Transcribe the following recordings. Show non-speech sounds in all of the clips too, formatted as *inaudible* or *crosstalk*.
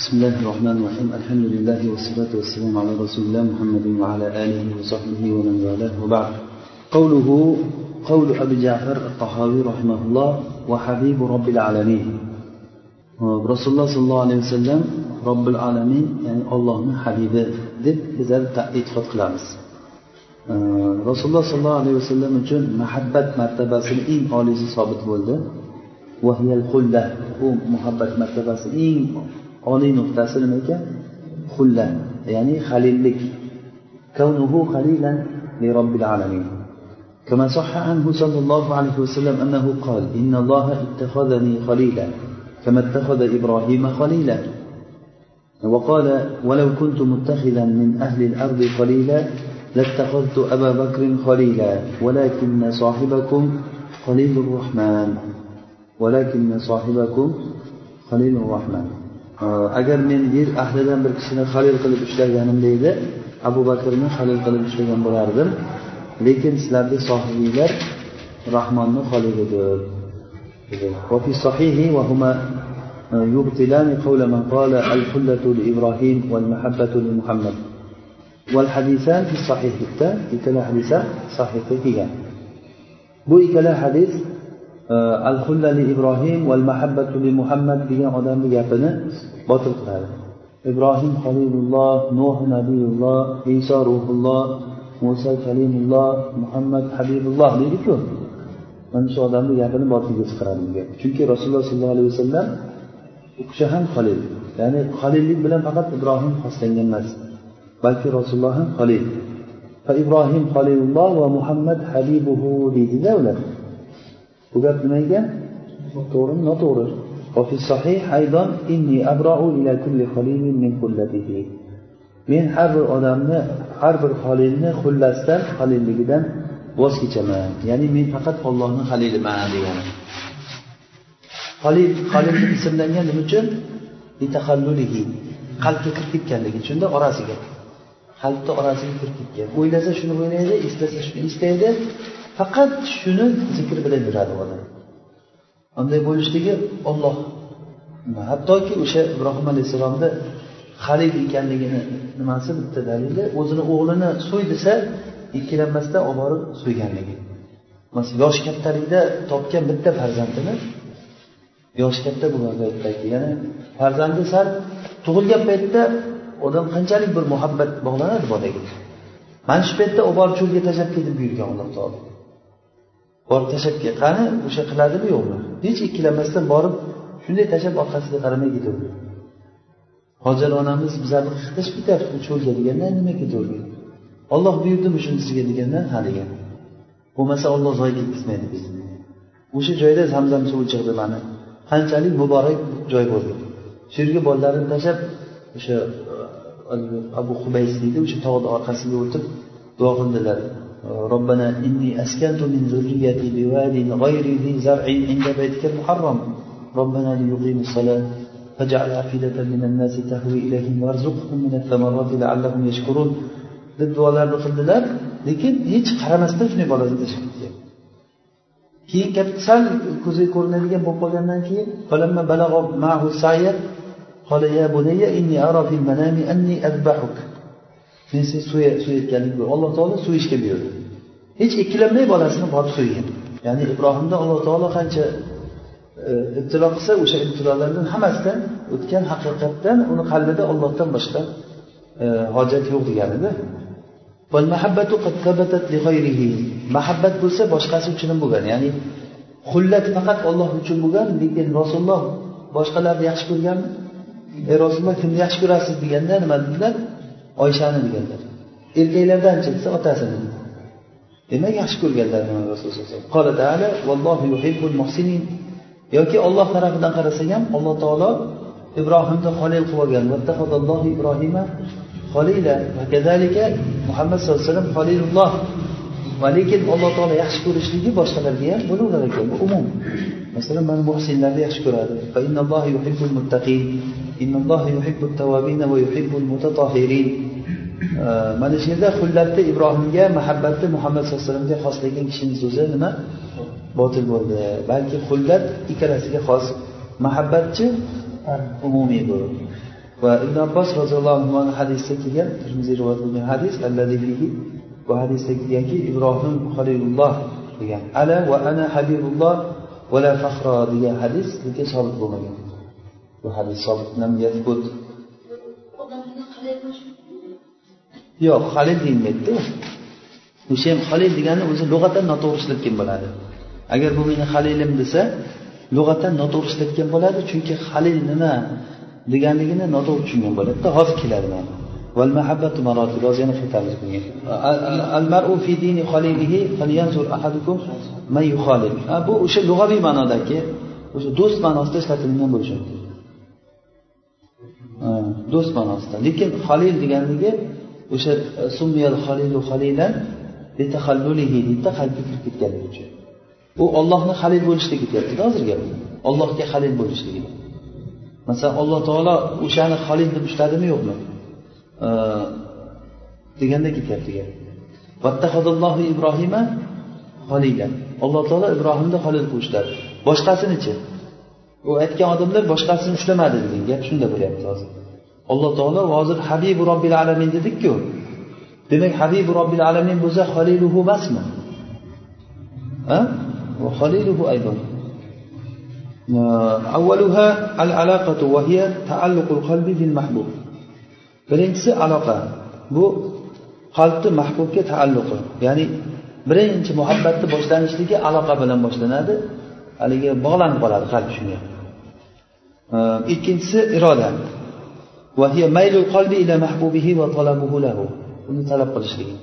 بسم الله الرحمن الرحيم. الحمد لله والصلاة والسلام على رسول الله محمد وعلى آله وصحبه ومن والاه. وبعد. قوله قول أبي جعفر الطحاوي رحمه الله وحبيب رب العالمين. رسول الله صلى الله عليه وسلم رب العالمين يعني الله حبيبه deb bizlar e'tiqod qilamiz rasululloh sollallohu alayhi vasallam uchun muhabbat martabasini eng oliysi sobit bo'ldi u muhabbat martabasi eng oliy nuqtasi nima ekan xulla ya'ni halillik كونه خليلا لرب العالمين كما صح عنه صلى الله عليه وسلم أنه قال إن الله اتخذني خليلا كما اتخذ إبراهيم خليلا وقال ولو كنت متخذا من أهل الأرض خليلا لاتخذت أبا بكر خليلا ولكن صاحبكم خليل الرحمن ولكن صاحبكم خليل الرحمن agar men yer ahlidan bir kishini halil qilib ushlaganimda edi abu bakrni halil qilib ushlagan bo'lardim lekin sizlardek sohibiylar rahmonni halilidir وفي الصحيح وهما يبطلان قول من قال الخلة لإبراهيم والمحبة لمحمد والحديثان في الصحيح bitta ikkala hadisa sahihda kelgan bu ikkala hadis al xulla li ibrohim val mahabbatu li muhammad degan odamni gapini botil qiladi. Ibrohim halilulloh nuh nabiyulloh iso ruhulloh muso kalimulloh muhammad habibulloh deydiku. Mana shu odamni gapini botilga chiqaradi bu chunki rasululloh sollallohu alayhi vasallam u kishi ham halil ya'ni halillik bilan faqat ibrohim xoslangan emas balki rasululloh ham halil ibrohim halilulloh va muhammad habibuhu deydida ular. bu gap nima ekan to'g'rimi noto'g'ri وفي الصحيح أيضا إني أبرأ إلى كل خليل من خلته men har bir odamni har bir halilni xullasdan halilligidan voz kechaman ya'ni men faqat ollohni haliliman degani halil halil ismlangan nima uchun qalbga kirib ketganligi uchunda orasiga qalbni orasiga kirib ketgan o'ylasa shuni o'ylaydi eslasa shuni eslaydi Faqat shuni zikr bilan yuradi odam. Unday bo'lishligi olloh hattoki o'sha ibrohim alayhissalomni halil ekanligini nimasi bitta dalili o'zini o'g'lini so'y desa ikkilanmasdan olib borib so'yganligi. Yosh kattalikda topgan bitta farzandini yosh katta bo'lgan paytdagi ya'ni farzandi sal tug'ilgan paytda odam qanchalik bir muhabbat bog'lanadi bolaga mana shu paytda olib borib cho'lga tashlab ketib buyurgan alloh taolo. Borib tashlab kel qani o'sha qiladimi yo'qmi hech ikkilanmasdan borib shunday tashlab orqasiga qaramay ketaverdi hojat onamiz bizlarni qiqitishib ketyapti cho'lga deganda nima ketavergan olloh buyurdimi shuni sizga deganda ha degan bo'lmasa olloh zoyi ketkazmaydi bizni. O'sha joyda zamzam suvi chiqdi mana qanchalik muborak joy bo'ldi. Shu yerga bolalarini tashlab o'sha abu hubays deydi o'sha tog'ni orqasiga o'tib duo qildilar. ربنا إني أسكنت من ذريتي بواد غير ذي زرع عند بيتك المحرم. ربنا ليقيموا الصلاة فاجعل أفئدة من الناس تهوي إليهم وارزقهم من الثمرات لعلهم يشكرون. Deb duolarni qildilar lekin hech qaramasdan shunday bolasini tashlab ketgan keyin katta sal ko'ziga ko'rinadigan bo'lib qolgandan keyin قال يا بني إني أرى في المنام أني أذبحك men seni so'yayotganlik alloh taolo so'yishga buyurdi hech ikkilanmay bolasini borib so'ygan ya'ni ibrohimda alloh taolo qancha e, ibtilo qilsa o'sha ibtilolardan hammasidan o'tgan haqiqatdan uni qalbida ollohdan boshqa e, hojat yo'q deganida mahabbat bo'lsa boshqasi uchun ham bo'lgan. Ya'ni xullat faqat olloh uchun bo'lgan lekin rasululloh boshqalarni yaxshi ko'rganmi ey rasululloh kimni yaxshi ko'rasiz? deganda nima dedilar? Oyshani deganlar. Erkaklardanchi desa otasini demak yaxshi ko'rganlar rasululloh yoki olloh tarafidan qarasak ham alloh taolo ibrohimni xolil qilib olgan. Ibrohima xolila muhammad sallallohu alayhi vasallam xolilulloh. Va lekin alloh taolo yaxshi ko'rishligi boshqalarga ham bo'laverar ekan bu umum. Masalan mana muhsinlarni yaxshi ko'radi. Mana shu yerda xullatda ibrohimga muhabbatni muhammad sallallohu alayhi vasallamga xoslagan kishini so'zi nima? Botil bo'ldi. Balki xullat ikkalasiga xos muhabbatchi umumiy bu. Va ibn abbos roziyallohu anhu hadisda kelgan termiziy rivoyat bo'lgan hadis bu hadisda kelganki ibrohim halilulloh degan ana va ana habibulloh vala fahro degan hadis lekin sobit bo'lmagan bu hadis sobit yo'q halil deyilmaydida o'sha ham halil degani o'zi lug'atan noto'g'ri ishlatgan bo'ladi agar bu meni halilim desa lug'atan noto'g'ri ishlatgan bo'ladi chunki halil nima deganligini noto'g'ri tushungan bo'ladida hozir keladi mana والمحبة مراتب yana qaytamiz bunga المرء في دين خليله فلينظر أحدكم من يخالل bu o'sha lug'aviy ma'nodagi o'sha do'st ma'nosida ishlatilgan bo'lishi mumkin do'st ma'nosida lekin halil deganligi o'sha summiyal halilu halilan deydida qalbga kirib ketganligi uchun u ollohni halil bo'lishligi ketyaptida hozir gap ollohga halil bo'lishligi masalan alloh taolo o'shani halil deb ushladimi yo'qmi deganda ketyapti gap ibrohima halila alloh taolo ibrohimni halil qilib ushladi boshqasinichi u aytgan odamlar boshqasini ushlamadi degan gap shunda bo'lyapti hozir alloh taolo hozir habibu robbil alamin dedikku demak habibu robbil alamin bo'lsa haliluhu emasmi وخليله أيضا أولها العلاقة وهي تعلق القلب بالمحبوب birinchisi aloqa. Bu qalbni mahbubga taalluqi. Ya'ni birinchi muhabbatni boshlanishligi aloqa bilan boshlanadi. Haligi bog'lanib qoladi qalb shunga. Ikkinchisi iroda. Uni talab qilishligi.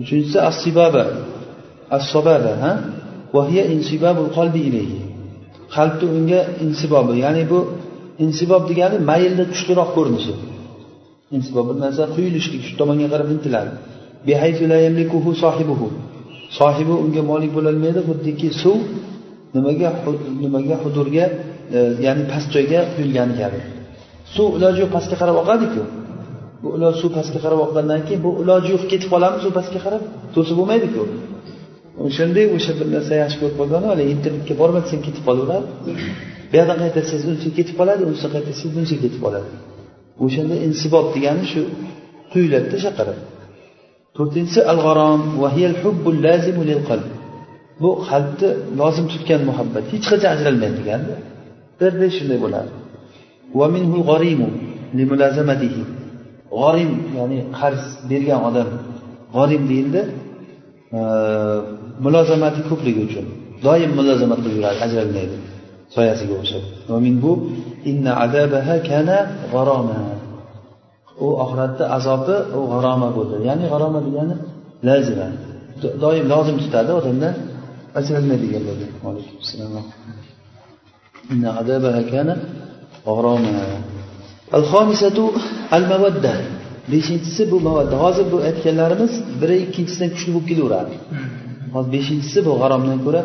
Uchinchisi assibaba assobaba ha? Qalbni unga insibobi ya'ni bu insibob degani maylni kuchliroq ko'rinishi. Insibob bir narsa quyilishlik shu tomonga qarab intiladi. Sohibi unga molik bo'lolmaydi xuddiki suv nimaga nimaga hudurga e, ya'ni past joyga quyilgani kabi. Suv iloji yo'q pastga qarab oqadiku. Bu iloj suv pastga qarab oqqandan keyin bu iloji yo'q ketib qolamiz suv pastga qarab to'sib bo'lmaydiku. O'shanday o'sha bir narsa yaxshi ko'rib qolgan haligi internetga bormasang ketib qolaveradi. Bu yoqdan qaytarsangiz uncha ketib qoladi uncha qaytarsangiz bunisi ketib qoladi. O'shanda insibob degani shu quyiladida o'sha to'rtinchisi al g'arom bu qalbni lozim tutgan muhabbat hech qachon ajralmaydi deganda birday shunday bo'ladi. G'orim ya'ni qarz bergan odam g'orim deyildi mulozamati ko'pligi uchun doim mulozamat qilib yuradi ajralmaydi. soyasiga o'xshab. Bu inna kana u oxiratda azobi u g'aroma bo'ldi. Ya'ni g'aroma degani lazima. Doim lozim tutadi odamda ajralma degan bo'ldi? Inna azabaha kana al al mawadda beshinchisi bu mavadda hozir bu aytganlarimiz biri ikkinchisidan kuchli bo'lib kelaveradi. Hozir beshinchisi bu g'aromdan ko'ra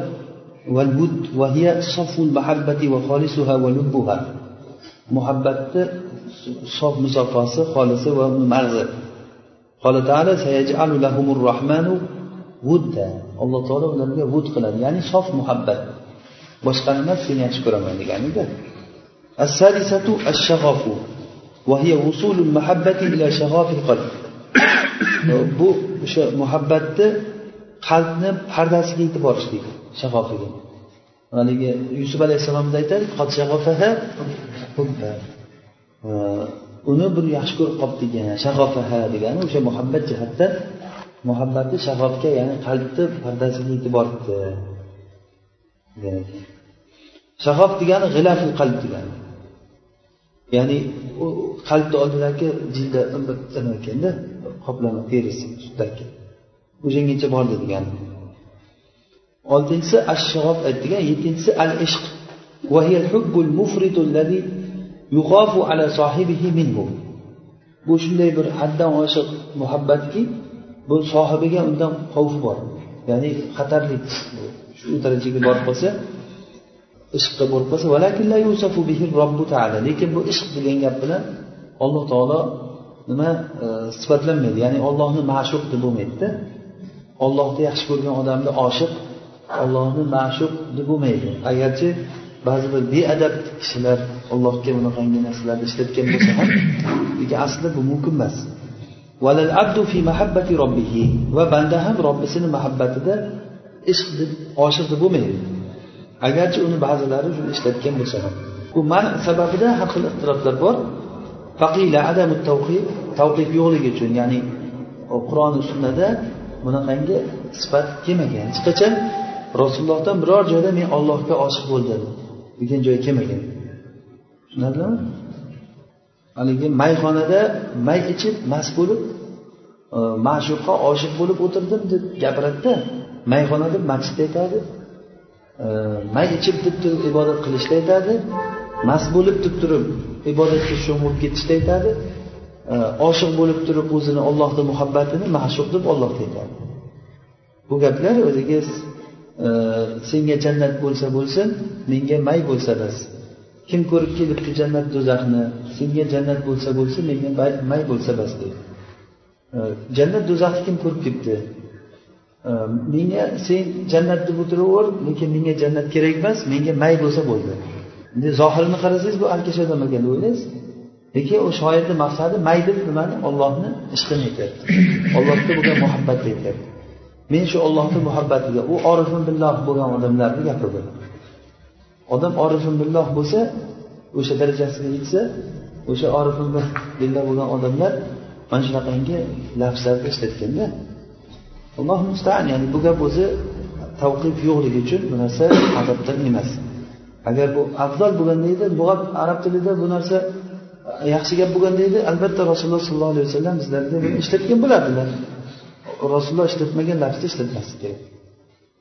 والود وهي صف المحبة وخالصها ولبها محبة صف مصفاص خالص ومرز قال تعالى سيجعل لهم الرحمن ودا alloh taolo ularga vud qiladi ya'ni sof muhabbat boshqa emas seni yaxshi ko'raman deganida السادسة الشغف وهي وصول المحبة إلى شغاف القلب bu o'sha muhabbatni qalbni pardasiga yetib borish deydi shag'ofiga haligi yusuf alayhissalomda aytadi uni bir yaxshi ko'rib qolibdik shag'ofaha degani o'sha muhabbat jihatdan muhabbati shag'ofga ya'ni qalbni pardasiga yetib boribdi shag'of degani g'ilafil qalb degani. Ya'ni u qalbni oldidagi jilda nima ekanda qoplama terisi sutdagi o'shangacha bordi degani. Oltinchisi ashshof aytdigan yettinchisi al ishq bu shunday bir haddan oshiq muhabbatki bu sohibiga undan xavf bor. Ya'ni xatarli shu darajaga borib qolsa ishqqa bo'lib qolsa lekin bu ishq degan gap bilan alloh taolo nima e, sifatlanmaydi. Ya'ni ollohni ma'shuq deb bo'lmaydida. Ollohni yaxshi ko'rgan odamni oshiq ollohni ma'shuq deb bo'lmaydi. Agarchi ba'zi bir beadab kishilar allohga bunaqangi narsalarni ishlatgan bo'lsa ham lekin aslida bu mumkin emas. Va banda ham robbisini muhabbatida ishq deb oshiq deb bo'lmaydi. Agarchi uni ba'zilari shuni ishlatgan bo'lsa ham. Bu man sababida har xil ixtiroflar bor. Faqila adamu tavqif yo'qligi uchun ya'ni qur'oni sunnada bunaqangi sifat kelmagan. Hech qachon rasulullohdan biror joyda men ollohga oshiq bo'ldim. Degan joy kelmagan. Tushunarlimi? Haligi mayxonada may ichib mast bo'lib e, ma'shuqqa oshiq bo'lib o'tirdim deb gapiradida mayxona deb masjidda aytadi e, may ichib deb turib ibodat qilishda aytadi mast bo'lib deb turib ibodatga sho'ng'ib ketishda aytadi e, oshiq bo'lib turib o'zini ollohni muhabbatini ma'shuq deb ollohga aytadi bu gaplar o'ziga senga jannat bo'lsa bo'lsin menga may bo'lsa bas. Kim ko'rib kelibdi jannat do'zaxni senga jannat bo'lsa bo'lsin menga may bo'lsa bas deb jannat do'zaxni kim ko'rib kelibdi menga sen jannat deb o'tiraver lekin menga jannat kerak emas menga may bo'lsa bo'ldi. Endi zohirini qarasangiz bu alkash odam ekan deb o'ylaysiz. Lekin u shoirni maqsadi may deb nimani? Ollohni ishqini aytyapti. Ollohga bo'lgan muhabbatni aytyapti. Men shu ollohni muhabbatiga u orifin billoh bo'lgan odamlarni gapi bu odam orifin billoh bo'lsa o'sha darajasiga yetsa o'sha orifin billoh bo'lgan odamlar mana shunaqangi lafzlarni ishlatganda alloh mustaan ya'ni bu gap o'zi tavqif yo'qligi uchun bu narsa adabdan emas. Agar bu afzal bo'lganda edi bu gap arab tilida bu narsa yaxshi gap bo'lganda edi albatta rasululloh sollallohu alayhi vasallam bizlarga ishlatgan bo'lardilar. Rasululloh ishlatmagan lafzni ishlatmaslik kerak.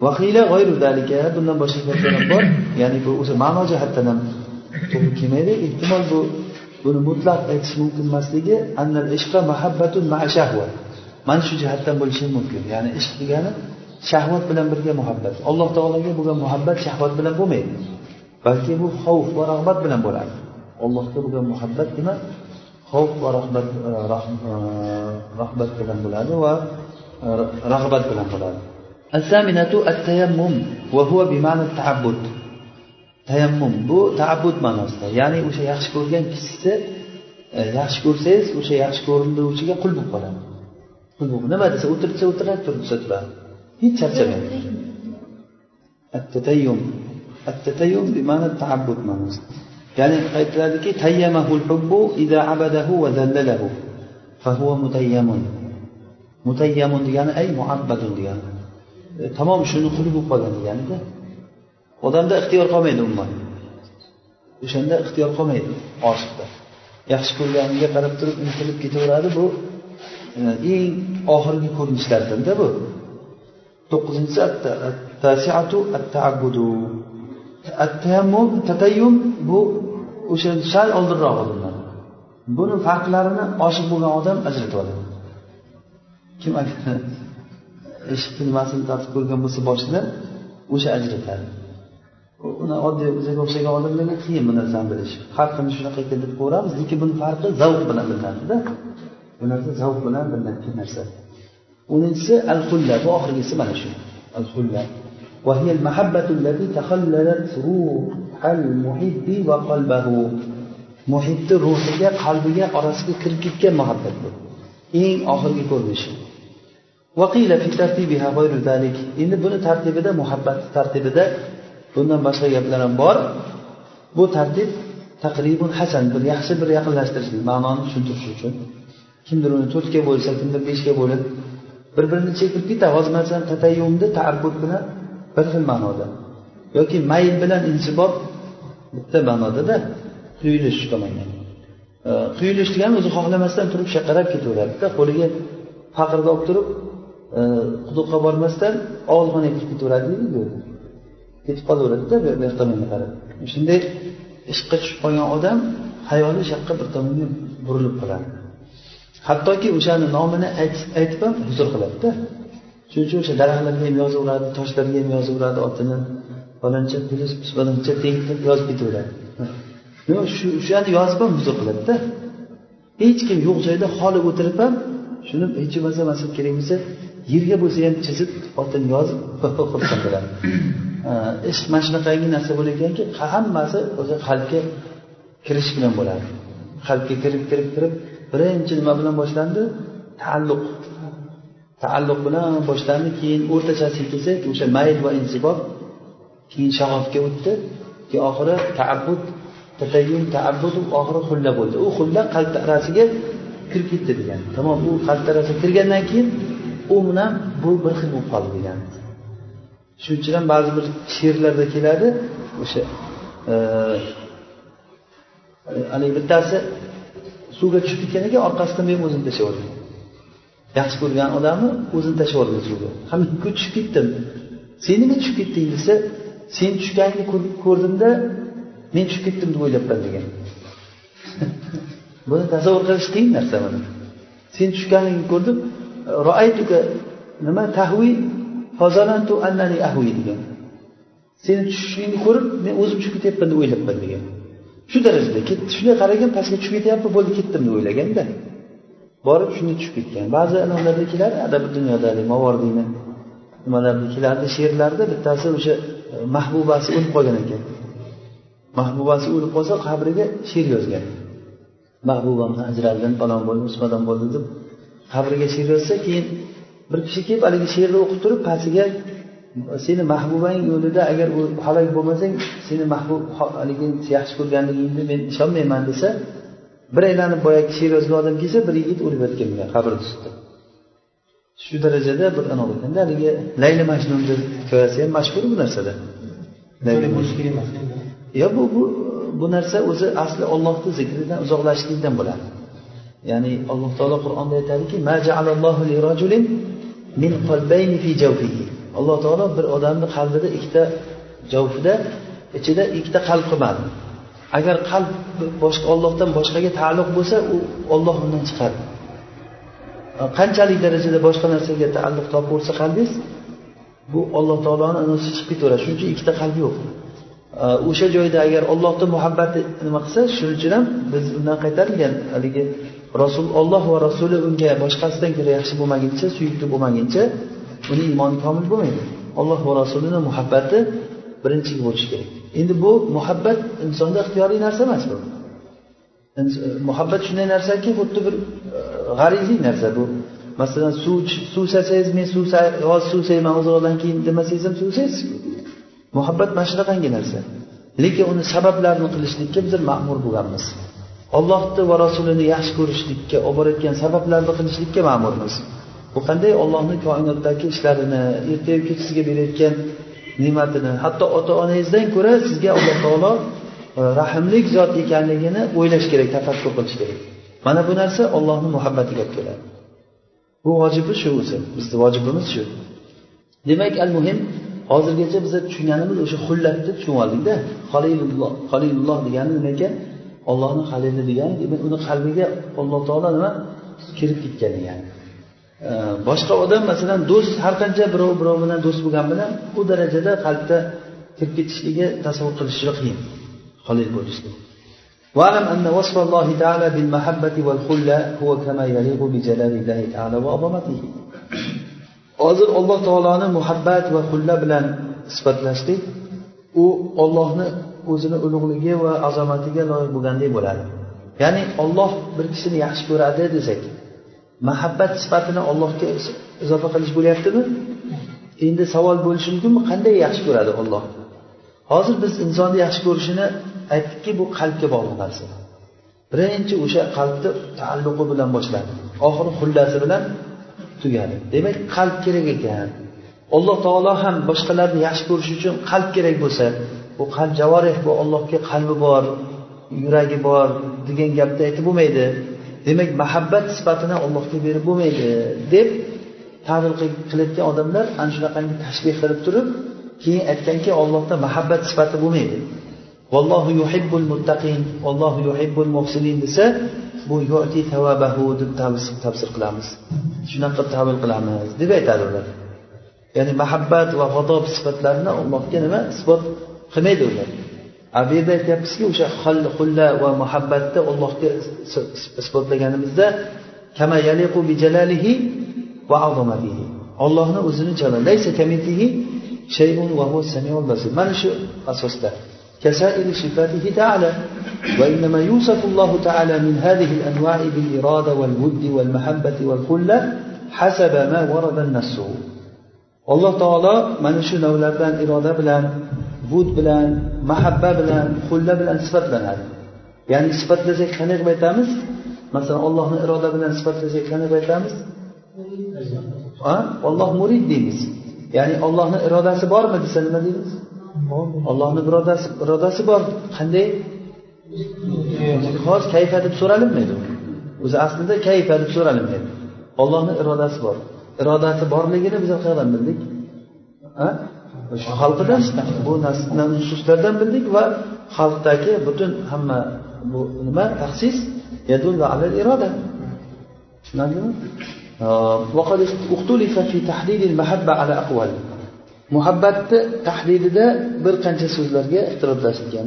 Vahiyla g'oyrudalika bundan boshqa gaplar ham bor. Ya'ni bu o'zi ma'no jihatdan ham to'g'ri kelmaydi. Ehtimol bu buni mutlaq aytish mumkin emasligi annal ishqa mahabbatun shahva mana shu jihatdan bo'lishi mumkin. Ya'ni ishq degani shahvat bilan birga muhabbat. Alloh taologa bo'lgan muhabbat shahvat bilan bo'lmaydi. Balki bu xavf va rag'bat bilan bo'ladi. Allohga bo'lgan muhabbat nima? Xavf va rahbat e, rahbat bilan bo'ladi va رغبة الأفراد الثامنة التيمم وهو بمعنى التعبد. تيمم بو تعبد ما نصده يعني وشي يخشكور جان كسيسة آه، يخشكور سيس وشي يخشكور لوشي جان قلبه قلم. قلبه نما دسا وطرد سا وطرد ترد ستبا هيت شرشبه التتيم. التتيم بمعنى التعبد ما نصده يعني قلت لك تيمه الحب إذا عبده وذلله فهو متيم mutayyamun degani ay muabbadun degani. E, tamom shuni quli bo'lib qolgan deganida odamda ixtiyor qolmaydi umuman. O'shanda ixtiyor qolmaydi oshiqda yaxshi ko'rganiga qarab turib intilib ketaveradi bu e, eng oxirgi ko'rinishlardanda bu. To'qqizinchisi tatayyum bu o'sha sal oldinroq bundan buni farqlarini oshiq bo'lgan odam ajratib oladi. kim eshikni nimasini tortib ko'rgan bo'lsa boshidan o'sha ajratadi uni oddiy bizga o'xshagan odamlarga qiyin bu narsani bilish farqini shunaqa ekan deb ko'ramiz lekin buni farqi zavq bilan bilinadida bu narsa zavq bilan bilinadigan narsa o'ninchisi al xulla bu oxirgisi mana shu al xulla وهي المحبة التي تخللت روح المحب وقلبه muhibni ruhiga qalbiga orasiga kirib ketgan muhabbat bu eng oxirgi ko'rinishi Endi buni tartibida muhabbat tartibida bundan boshqa gaplar ham bor. Bu tartib taqribun hasan bir yaxshi bir yaqinlashtirishlik ma'noni tushuntirish uchun. Kimdir uni to'rtga bo'lsa kimdir beshga bo'lib bir birini chekib ketadi hozir masalan tatayyumni taabbud bilan bir xil ma'noda. Yoki mayl bilan insibob bitta ma'nodada quyilish tomonga. Quyilish degani o'zi xohlamasdan turib shaqarab ketaveradida qo'liga faqirda olib turib Э, quduqqa bormasdan og'ilxonaga kirib ketaveradi deydiku ketib qolaveradida bu yoq tomonga qarab. Shunday ishqqa tushib qolgan odam hayoli shu yoqqa bir tomonga burilib qoladi. Hattoki o'shani nomini aytib ham huzur qiladida. Shuning uchun o'sha daraxtlarga ham yozaveradi toshlarga ham yozaveradi otini faloncha plyus faloncha teng deb yozib ketaveradi. Shu o'shani yozib ham huzur qiladida. Hech kim yo'q joyda xoli o'tirib ham shuni hech bo'lmasa masalan kerak bo'lsa yerga bo'lsa ham chizib otini yozib *laughs* xursand bo'ladi. Ish mana shunaqangi narsa bo'lar ekanki hammasi o'zi qalbga kirish bilan bo'ladi. Qalbga kirib kirib kirib birinchi nima bilan boshlandi? Taalluq. Taalluq bilan boshlandi keyin o'rtachasiga kelsak o'sha mayl va insibob keyin shag'ofga o'tdi keyin oxiri taabbud tatayyun taabbud oxiri xulla bo'ldi. U xulla qalb arasiga kirib ketdi degan. Tamom u qalb tarasiga kirgandan keyin u bilan bu bir xil bo'lib qoldi degan. Shuning uchun ham ba'zi bir she'rlarda keladi o'sha e, haligi bittasi suvga tushib ketgan ekan orqasidan men o'zim tashlab yuborgan yaxshi ko'rgan odamni o'zini tashlab yuborgan suvga. Ha men tushib ketdim. Sen nima tushib ketding desa sen tushganingni ko'rdimda men tushib ketdim deb o'ylabman degan. *laughs* buni tasavvur qilish qiyin narsa mana sen tushganingni ko'rdim roaytuka nima tahviy fazalantu annani ahviy degan. Seni tushishingni ko'rib men o'zim tushib ketyapman deb o'ylabman degan. Shu darajada ketdi shunday qaragan pastga tushib ketyapman bo'ldi ketdim deb o'ylaganda. Borib shunday tushib ketgan. Ba'zi nimalarda keladi adabi dunyoda mavordiyni nimalarda keladi she'rlarda bittasi o'sha e, mahbubasi o'lib qolgan ekan. Mahbubasi o'lib qolsa qabriga she'r yozgan. Mahbubamdan ajraldim falon bo'ldi usmadon bo'ldi deb qabriga she'r yozsa keyin bir kishi kelib haligi she'rni o'qib turib pastiga seni mahbubang yo'lida agar u halok bo'lmasang seni mahbub haligi yaxshi ko'rganligingni men ishonmayman desa bir aylanib boyagi she'r yozgan odam kelsa bir yigit o'lib yotgan bo'lgan qabr ustida shu darajada bir anavi ekanda haligi layli majnunni hikoyasi ham mashhur bu narsada. Yo bu bu bu narsa o'zi asli ollohni zikridan uzoqlashishlikdan bo'ladi. Ya'ni alloh taolo qur'onda aytadiki alloh taolo bir odamni qalbida ikkita javfida ichida ikkita qalb qilmadi. Agar qalb boshqa ollohdan boshqaga taalluq bo'lsa u olloh undan chiqadi. E, qanchalik darajada boshqa narsaga taalluq topaversa qalbingiz bu alloh taoloni anasi chiqib ketaveradi shuning uchun ikkita qalb yo'q. O'sha joyda agar ollohni muhabbati nima qilsa shuning uchun ham biz undan qaytarilgan. Haligi rasul olloh va rasuli unga boshqasidan ko'ra yaxshi bo'lmaguncha suyukli bo'lmaguncha uni iymoni komil bo'lmaydi. Olloh va rasulini muhabbati birinchi bo'lishi kerak. Endi bu muhabbat insonda ixtiyoriy narsa emas bu. Muhabbat shunday narsaki xuddi bir e, g'ariziy narsa bu. Masalan suv suv sasangiz men suv hozir suv sayman uzoqdan keyin demasangiz ham suv saysiz muhabbat mana shunaqangi narsa. Lekin uni sabablarini qilishlikka bizlar ma'mur bo'lganmiz. Ollohni va rasulini yaxshi ko'rishlikka olib borayotgan sabablarni qilishlikka ma'murmiz. Bu qanday ollohni koinotdagi ishlarini ertayu kech sizga berayotgan ne'matini hatto ota onangizdan ko'ra sizga alloh taolo e, rahmlik zot ekanligini o'ylash kerak tafakkur qilish kerak. Mana bu narsa ollohni muhabbatiga olib keladi bu vojibi shu o'zi. Bizni vojibimiz shu. Demak al muhim hozirgacha biza tushunganimiz o'sha xullatni tushunib oldikda halilulloh halilulloh degani nima ekan ollohni halili degani demak uni qalbiga alloh taolo nima kirib ketgan degani boshqa odam masalan do'st har qancha birov birov bilan do'st bo'lgani bilan u darajada qalbda kirib ketishligi tasavvur qilish juda qiyin halil bo'lishlik واعلم أن وصف الله تعالى بالمحبة والخلة هو كما يليق بجلال الله تعالى وعظمته hozir alloh taoloni muhabbat va xulla bilan sifatlashlik u ollohni o'zini ulug'ligi va azomatiga loyiq bo'lgandek bo'ladi. Ya'ni olloh bir kishini yaxshi ko'radi desak mahabbat sifatini ollohga izofa qilish bo'lyaptimi? Endi savol bo'lishi mumkinmi? Qanday yaxshi ko'radi olloh hozir biz insonni yaxshi ko'rishini aytdikki bu qalbga bog'liq narsa. Birinchi o'sha qalbni taalluqi bilan boshladi oxiri xullasi bilan tugadi. Demak qalb kerak ekan. Alloh taolo ham boshqalarni yaxshi ko'rish uchun qalb kerak bo'lsa bu qalb javorih bu allohga qalbi bor yuragi bor degan gapni aytib bo'lmaydi. Demak muhabbat sifatini allohga berib bo'lmaydi deb tavil qilayotgan odamlar ana shunaqangi tashbeh qilib turib keyin aytganki ollohda muhabbat sifati bo'lmaydi. Vallohu yuhibbul muttaqin vallohu yuhibbul muhsinin desa bu yoti tavabahu deb tafsir qilamiz. Shunaqa tavil qilamiz deb aytadi ular. Ya'ni mahabbat va g'adob sifatlarini allohga nima? Isbot qilmaydi ular. Bu yerda aytyapmizki o'sha xulla va muhabbatni allohga isbotlaganimizda kama yaliqu bi jalalihi va azamatihi o'zini jalol laysa kamitihi shay'un va huwa samiul basir. Mana shu asosda. كسائر صفاته تعالى. وإنما يوصف الله تعالى من هذه الأنواع بالإرادة والود والمحبة والخلة حسب ما ورد النص. والله تعالى من شنو لبلان إرادة بلان ود بلان محبة بلان خلة بلان صفات بلان يعني صفات لزي خنق بيتامس؟ مثلا الله إرادة بلان صفات لزي خنق بيتامس؟ آه؟ الله مريد ديمس. يعني الله إرادة سبار ما تسلم ديمس ollohni irodasi irodasi bor qanday hozir kayfa deb so'ralinmaydi o'zi aslida kayfa deb so'ralinmaydi ollohni irodasi bor irodasi borligini biz qayerdan bildik shu xalqidan bu nususlardan bildik va xalqdagi butun hamma bu nima taxsis iroda tushunarlimi وقد اختلف في تحديد المحبة على أقوال Muhabbatni tahdidida bir qancha so'zlarga ixtiroflashilgan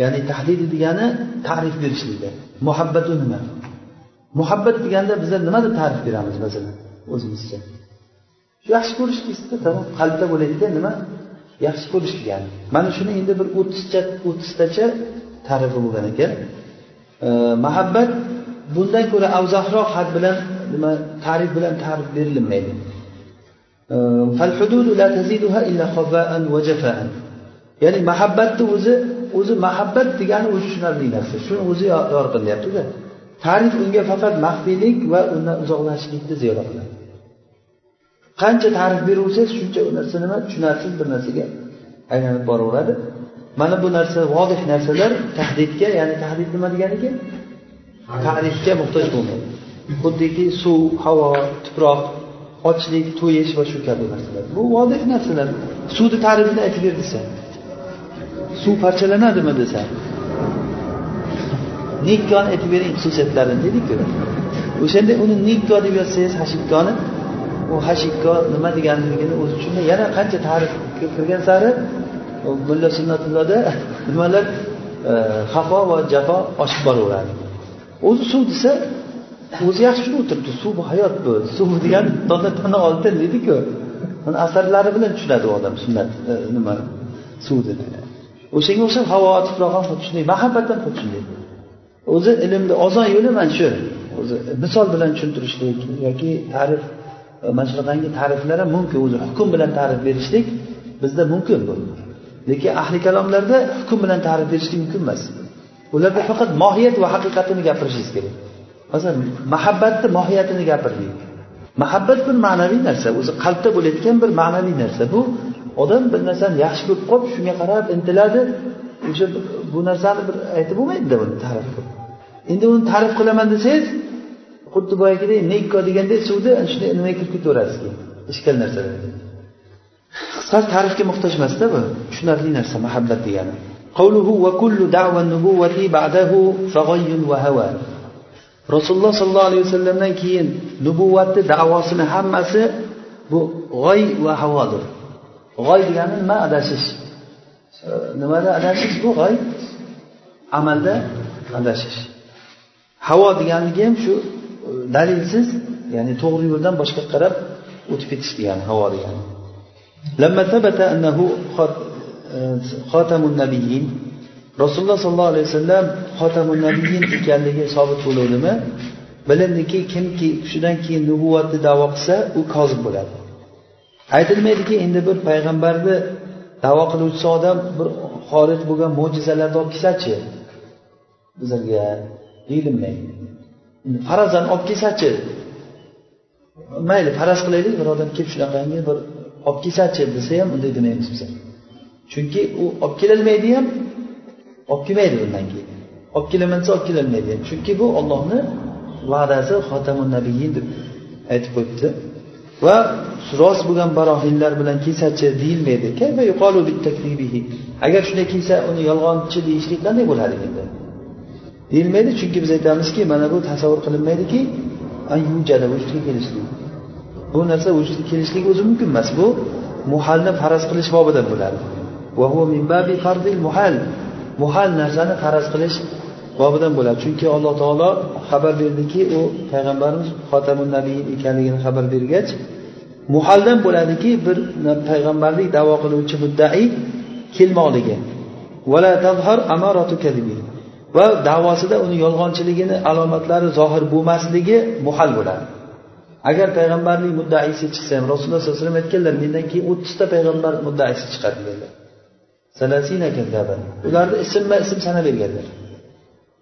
ya'ni tahdidi degani ta'rif berishlikda. Muhabbatu nima? Muhabbat deganda bizlar nima deb ta'rif beramiz masalan o'zimizcha? Yaxshi ko'rish deysizda tamom qalbda bo'layotgan nima? Yaxshi ko'rish degani mana shuni endi bir o'ttizcha o'ttiztacha ta'rifi bo'lgan ekan. Muhabbat bundan ko'ra avzohroq had bilan nima? Ta'rif bilan ta'rif berilmaydi. Ya'ni muhabbatni o'zi o'zi muhabbat degani o'zi tushunarli narsa. Shuni o'zi yoriqilyaptida tarif unga faqat maxfiylik va undan uzoqlashishlikni ziyoda qiladi. Qancha ta'rif beraversangiz shuncha u narsa nima tushunarsiz bir narsaga aylanib boraveradi. Mana bu narsa vodih narsalar tahdidga ya'ni tahdid nima deganiki tarifga muhtoj bo'lmaydi. Xuddiki suv havo tuproq ochlik to'yish va shu kabi narsalar. Bu vodih narsalar. Suvni tarifini aytib ber desa. Suv parchalanadimi desa. *laughs* Nikkoni aytib bering xususiyatlarini dedikku o'shanda uni nikko deb yozsangiz hashikkoni u hashikko nima deganligini o'zi tushunmay yana qancha ta'rif kirgan sari mulla sunnatullohda *laughs* nimalar e, xafo va jafo oshib boraveradi. O'zi suv desa o'zi yaxshi tushunib o'tiribdi. Suv bu hayot bu. Suv degan tona oltin deydiku asarlari bilan tushunadi u odam. Sunnat e, nima? Suvni o'shanga o'xshab havo tuproq ham xuddi shunday mahabbat ham xuddi shunday. O'zi ilmni oson yo'li mana shu. O'zi misol bilan tushuntirishlik yoki ta'rif e, mana shunaqangi ta'riflar ham mumkin? O'zi hukm bilan ta'rif berishlik bizda mumkin bu. Lekin ahli kalomlarda hukm bilan ta'rif berishlik mumkin emas. Ularda faqat mohiyat va haqiqatini gapirishingiz kerak. masalan mahabbatni mohiyatini gapirdik mahabbat bir ma'naviy narsa o'zi qalbda bo'layotgan bir ma'naviy narsa bu odam bir narsani yaxshi ko'rib qolib shunga qarab intiladi o'sha bu narsani bir aytib bo'lmaydida buni ta'rif qilib endi uni ta'rif qilaman desangiz xuddi boyagidek nekko degandek suvni shunday nimaga kirib ketaverasiz keyin ishkal narsalar qisqasi ta'rifga muhtoj emasda bu tushunarli narsa muhabbat degani قوله وكل دعوى النبوة بعده فغي وهوى rasululloh sollallohu alayhi vasallamdan keyin nubuvvatni davosini hammasi bu g'oy va havodir g'oy degani nima adashish nimada adashish bu g'oy amalda adashish havo deganligi ham shu dalilsiz ya'ni to'g'ri yo'ldan boshqa qarab o'tib ketish degani havo degani لما ثبت أنه خاتم النبيين Rasululloh sollallohu alayhi vasallam xotamun nabiyin ekanligi sobit bo'luvdimi bilindiki kimki shundan keyin nubuvvatni davo qilsa u kozib bo'ladi. Aytilmaydiki endi bir payg'ambarni davo qiluvchi odam bir xorij bo'lgan mo'jizalarni olib kelsachi bizlarga deyilmaydi farazan olib kelsachi mayli faraz qilaylik bir odam kelib shunaqangi bir olib kelsachi desa ham unday demaymiz biz. Chunki u olib kelolmaydi ham olib kelmaydi undan keyin. Olib kelaman desa olib kelolmaydi chunki bu ollohni va'dasi xotamun nabiyin deb aytib qo'yibdi. Va rost bo'lgan barohinlar bilan kelsachi deyilmaydi. Agar shunday kelsa uni yolg'onchi deyishlik qanday bo'ladi endi? Deyilmaydi chunki biz aytamizki mana bu tasavvur qilinmaydiki vujudga kelishlik. Bu narsa vujudga kelishlik o'zi mumkin emas. Bu muhalni faraz qilish bobidan bo'ladi. Muhal narsani faraz qilish bobidan bo'ladi. Chunki alloh taolo xabar berdiki u payg'ambarimiz xotamun nabiyin ekanligini xabar bergach muhaldan bo'ladiki bir payg'ambarlik davo qiluvchi muddai kelmoqligi. Va davosida uni yolg'onchiligini alomatlari zohir bo'lmasligi muhal bo'ladi. Agar payg'ambarlik muddaisi chiqsa ham rasululloh sallallohu alayhi vasallam aytganlar mendan keyin o'ttizta payg'ambar muddaisi chiqadi deganlar ularni ismma ism sanab berganlar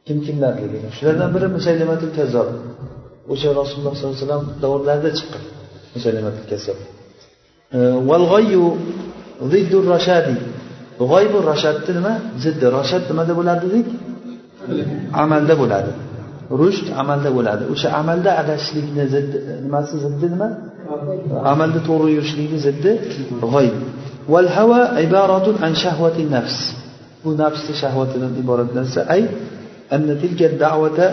kim kimlarligini shulardan biri musaylamatul kazzob o'sha rasululloh sollallohu alayhi vasallam davrlarida chiqqan musaylamatul kazzob valg'oyu ziddur rashadi. G'oybu rashadni nima? Ziddi. Rashad nimada bo'ladi dedik? Amalda bo'ladi. Rusht amalda bo'ladi. O'sha amalda adashishlikni ziddi nimasi ziddi nima? Amalda to'g'ri yurishlikni ziddi g'oyb والهوى عبارة عن شهوة النفس nafs. Bu nafsni shahvatidan iborat narsa. Ay anna tilka da'vata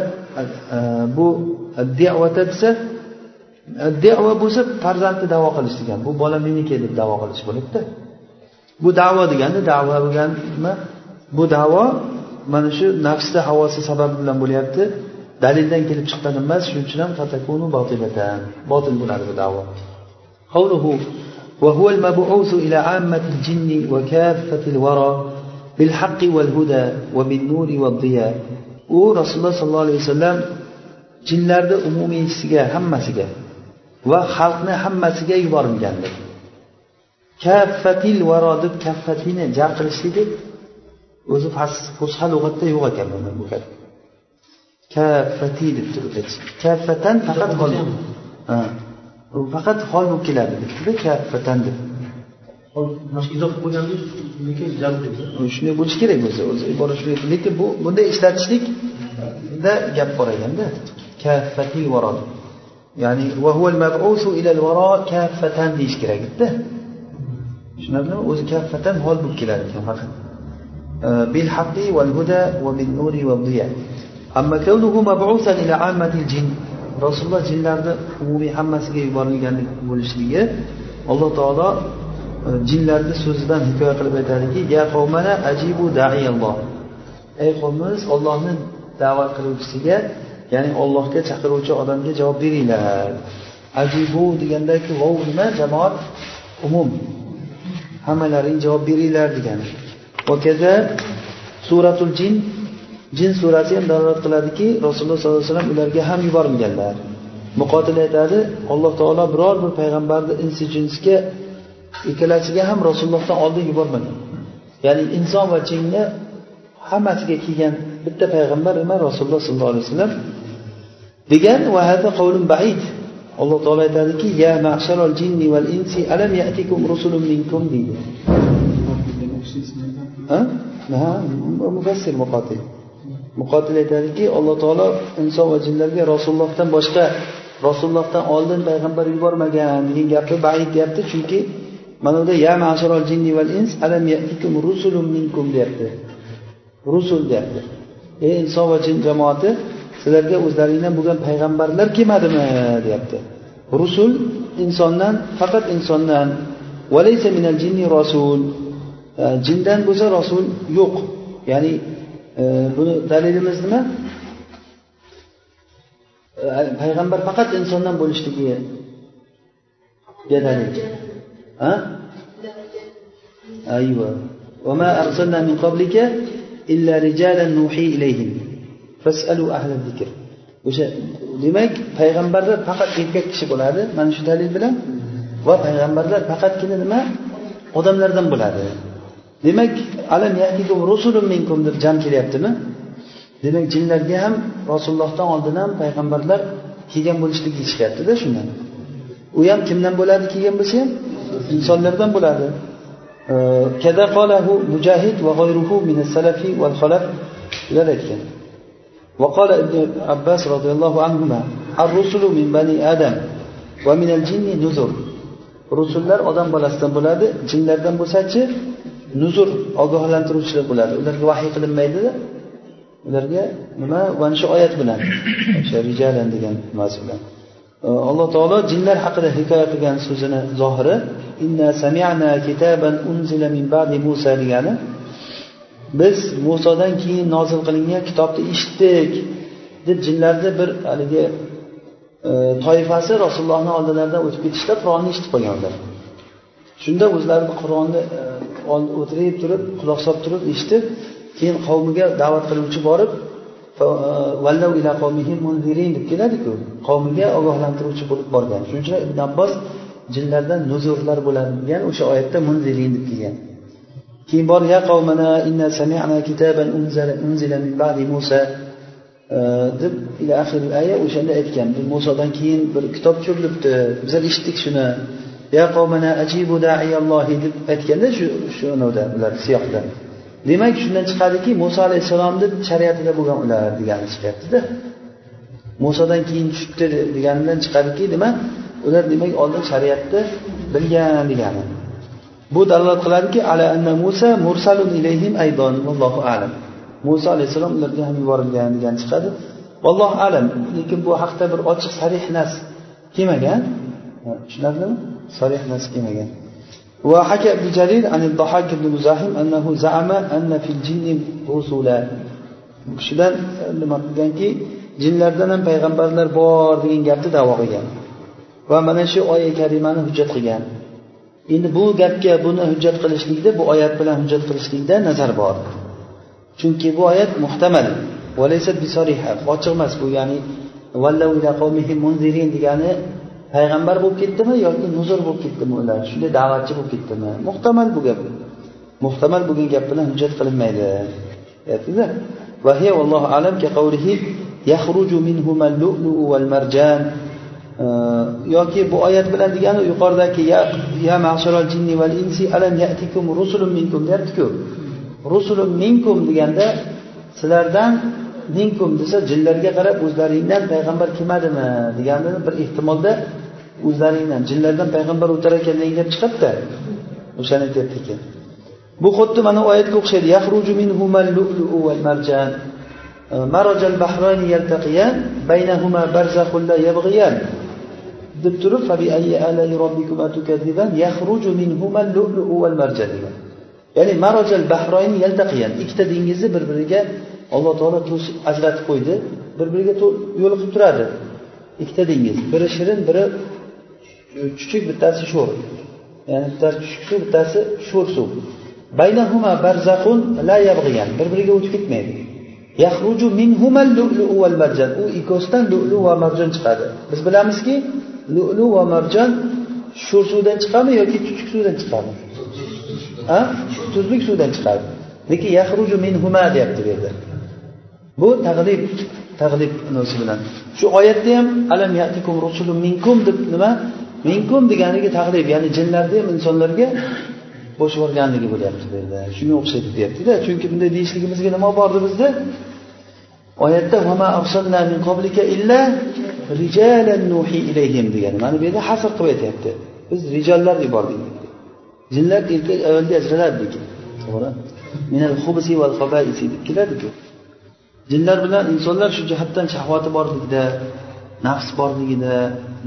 bu da'vata desa dava bo'lsa farzandni davo qilish degan. Bu bola meniki deb davo qilish bo'ladida bu davo degani davo bo'lganmi? Bu davo mana shu nafsni havosi sababi bilan bo'lyapti. Dalildan kelib chiqqan emas shuning uchun ham fatakunu botil bo'ladi bu davo. وهو المبعوث إلى عامة الجن وكافة الورى بالحق والهدى وبالنور والضياء u rasululloh sollallohu alayhi vasallam jinlarni umumiysiga hammasiga va xalqni hammasiga yuborilgandir kaffatil varo deb kaffatini jar qilishlikni o'zi fusha lug'atda yo'q ekan bu kalim kaffati deb turib kaffatan faqat hol faqat hol bo'lib keladi debdida kaffatan deb shunday bo'lishi kerak o'zi o'zi ibora shunday lekin bu bunday ishlatishlikda gap bor ekanda kaffatil varo ya'ni kaffatan deyish kerak edida. Tushunarlimi? O'zi kaffatan hol bo'lib kelar ekan faqat. Bil haqqi val huda va bin nuri va diya. Amma rasululloh jinlarni umumiy hammasiga yuborilganlik bo'lishligi alloh taolo e, jinlarni so'zidan hikoya qilib aytadiki ya qavmana ajibu da'iyalloh. Ey qavmimiz ollohni da'vat qiluvchisiga ya'ni ollohga chaqiruvchi odamga javob beringlar. Ajibu degandagi vov nima jamoat umum hammalaring javob beringlar degani. Hokazo suratul jin jin surasi ham dalolat qiladiki rasululloh sollallohu alayhi vasallam ularga ham yuborilganlar muqotil aytadi alloh taolo biror bir payg'ambarni insi jinsga ikkalasiga ham rasulullohdan oldin yubormagan. Ya'ni inson va jinni hammasiga kelgan bitta payg'ambar nima? Rasululloh sollallohu alayhi vasallam. Degan baid. Alloh taolo aytadiki ya ma'sharal jinni val insi alam ya'tikum rusulun minkum? deydi. Ha? Mufassir muqotil muqotil aytadiki alloh taolo inson va jinlarga rasulullohdan boshqa rasulullohdan oldin payg'ambar yubormagan degan gapni baid deyapti. Chunki mana bunda ya masharol jinni val ins alam yatikum rusulun minkum? deyapti. Rusul deyapti. Ey inson va jin jamoati sizlarga o'zlaringdan bo'lgan payg'ambarlar kelmadimi? deyapti. Rusul insondan faqat insondan. Valaysa minal jinni rasul? Jindan bo'lsa rasul yo'q. Ya'ni buni dalilimiz nima payg'ambar faqat insondan bo'lishligiga dalil ha ayva وما أرسلنا من قبلك إلا رجالا نوحي إليهم فاسألوا أهل الذكر o'sha demak payg'ambarlar faqat erkak kishi bo'ladi mana shu dalil bilan va payg'ambarlar faqatgina nima odamlardan bo'ladi demak alam rusulun minkum deb jam kelyaptimi demak jinlarga ham rasulullohdan oldin ham payg'ambarlar kelgan bo'lishligi deyishyaptida shundan u ham kimdan bo'ladi kelgan bo'lsa ham insonlardan bo'ladi kada qolahu mujahid va g'oyruhu min salafi val xalaf ular aytgan وقال ابن عباس رضي الله عنهما الرسل من بني آدم ومن الجن نذر rusullar odam bolasidan bo'ladi jinlardan bo'lsachi nuzur ogohlantiruvchilar bo'ladi. Ularga vahiy qilinmaydida ularga nima mana shu oyat bilan o'sha rijalan degan nimasi bilan. Alloh taolo jinlar haqida hikoya qilgan so'zini zohiri inna sami'na kitaban unzila min ba'di musa degani biz musodan keyin nozil qilingan kitobni eshitdik deb jinlarni bir haligi e, toifasi rasulullohni oldilaridan o'tib ketishda qur'onni eshitib qolgan ular shunda o'zlari qur'onni e, o'tirib turib quloq solib turib eshitib keyin qavmiga da'vat qiluvchi borib e, deb keladiku. Qavmiga ogohlantiruvchi bo'lib borgan. Shuning uchun ibn abbos jinlardan nuzurlar bo'ladi degan o'sha oyatda munzirin deb kelgan. Keyin bor ya qavmana inna sami'na kitaban unzila min ba'di musa e, deb ila axir aya o'shanda aytgan. Musodan keyin bir kitob tushirilibdi bizlar eshitdik shuni. Ya qavmana ajibu da'iyallohi deb aytganda shu shu ular siyoqda demak shundan chiqadiki muso alayhissalomni shariatida bo'lgan ular degani chiqyaptida. Musodan keyin tushibdi deganidan chiqadiki nima ular demak oldin shariatni bilgan degani. Bu dalolat qiladiki ala anna musa mursalun ilayhim aydon vallohu alam. Muso alayhissalom ularga ham yuborilgan degani chiqadi. Vallohu alam lekin bu haqda bir ochiq sarih nas kelmagan. Tushunarlimi? sarih nas kelmagan وحكى ابن جرير عن الضحاك بن مزاحم أنه زعم أن في الجن رسلا kishidan nima qilganki jinlardan ham payg'ambarlar bor degan gapni davo qilgan va mana shu oya karimani hujjat qilgan endi bu gapga buni hujjat qilishlikda bu oyat bilan hujjat qilishlikda nazar bor chunki bu oyat muhtamal ochiq emas bu ya'ni degani payg'ambar bo'lib ketdimi yoki nuzur bo'lib ketdimi ular shunday da'vatchi bo'lib ketdimi muhtamal bu gap muhtamal bo'lgan gap bilan hujjat qilinmaydi aytdida وهي والله أعلم كقوله يخرج منهما اللؤلؤ والمرجان yoki bu oyat bilan degani yuqoridagi ya ya masharal jinni val insi alam yatikum rusulun minkum deyaptiku rusulun minkum deganda sizlardan minkum desa jinlarga qarab o'zlaringdan payg'ambar kelmadimi degani bir ehtimolda o'zlaringdan jinlardan payg'ambar o'tar ekan degan gap chiqadida. O'shani aytyapti ekan. Bu xuddi mana oyatga o'xshaydi. Yahruju minhumal lu'lu'u val marjan. Marajal bahrani yaltaqiyan baynahuma barzakhun la yabghiyan. Deb turib yahruju minhumal lu'lu'u val marjan. Degan ya'ni marajal bahroyn yaltaqiyan. Ikkita dengizni bir biriga alloh taolo to'sib ajratib qo'ydi bir biriga yo'liqib turadi. Ikkita dengiz biri shirin biri chuchuk bittasi sho'r. Ya'ni bittasi chuchuk suv bittasi sho'r suv. Baynahuma barzaqun la yabg'iyan bir biriga o'tib ketmaydi. Yahruju minhumal lu'lu val marjan u ikkosidan lu'lu va marjon chiqadi. Biz bilamizki lu'lu va marjon sho'r suvdan chiqadimi yoki chuchuk suvdan chiqadimi a tuzlik suvdan chiqadi. Lekin yahruju minhuma deyapti bu yerda. Bu tag'lib tag'lib nima bilan. Shu oyatda ham alam yatikum rusulun minkum deb nima? Minkum deganiga tag'lib ya'ni jinlarni ham insonlarga bo'shib yuborganligi bo'lyapti bu yerda shunga o'xshaydi deyaptida. Chunki bunday deyishligimizga nima bordi bizda? Oyatda degani. Mana bu yerda hasr qilib aytyapti. Biz rijollar yubordik jinlar erkak ayolga ajraladi lekin to'g'ri deb keladiku jinlar bilan insonlar shu jihatdan shahvati borligida nafs borligida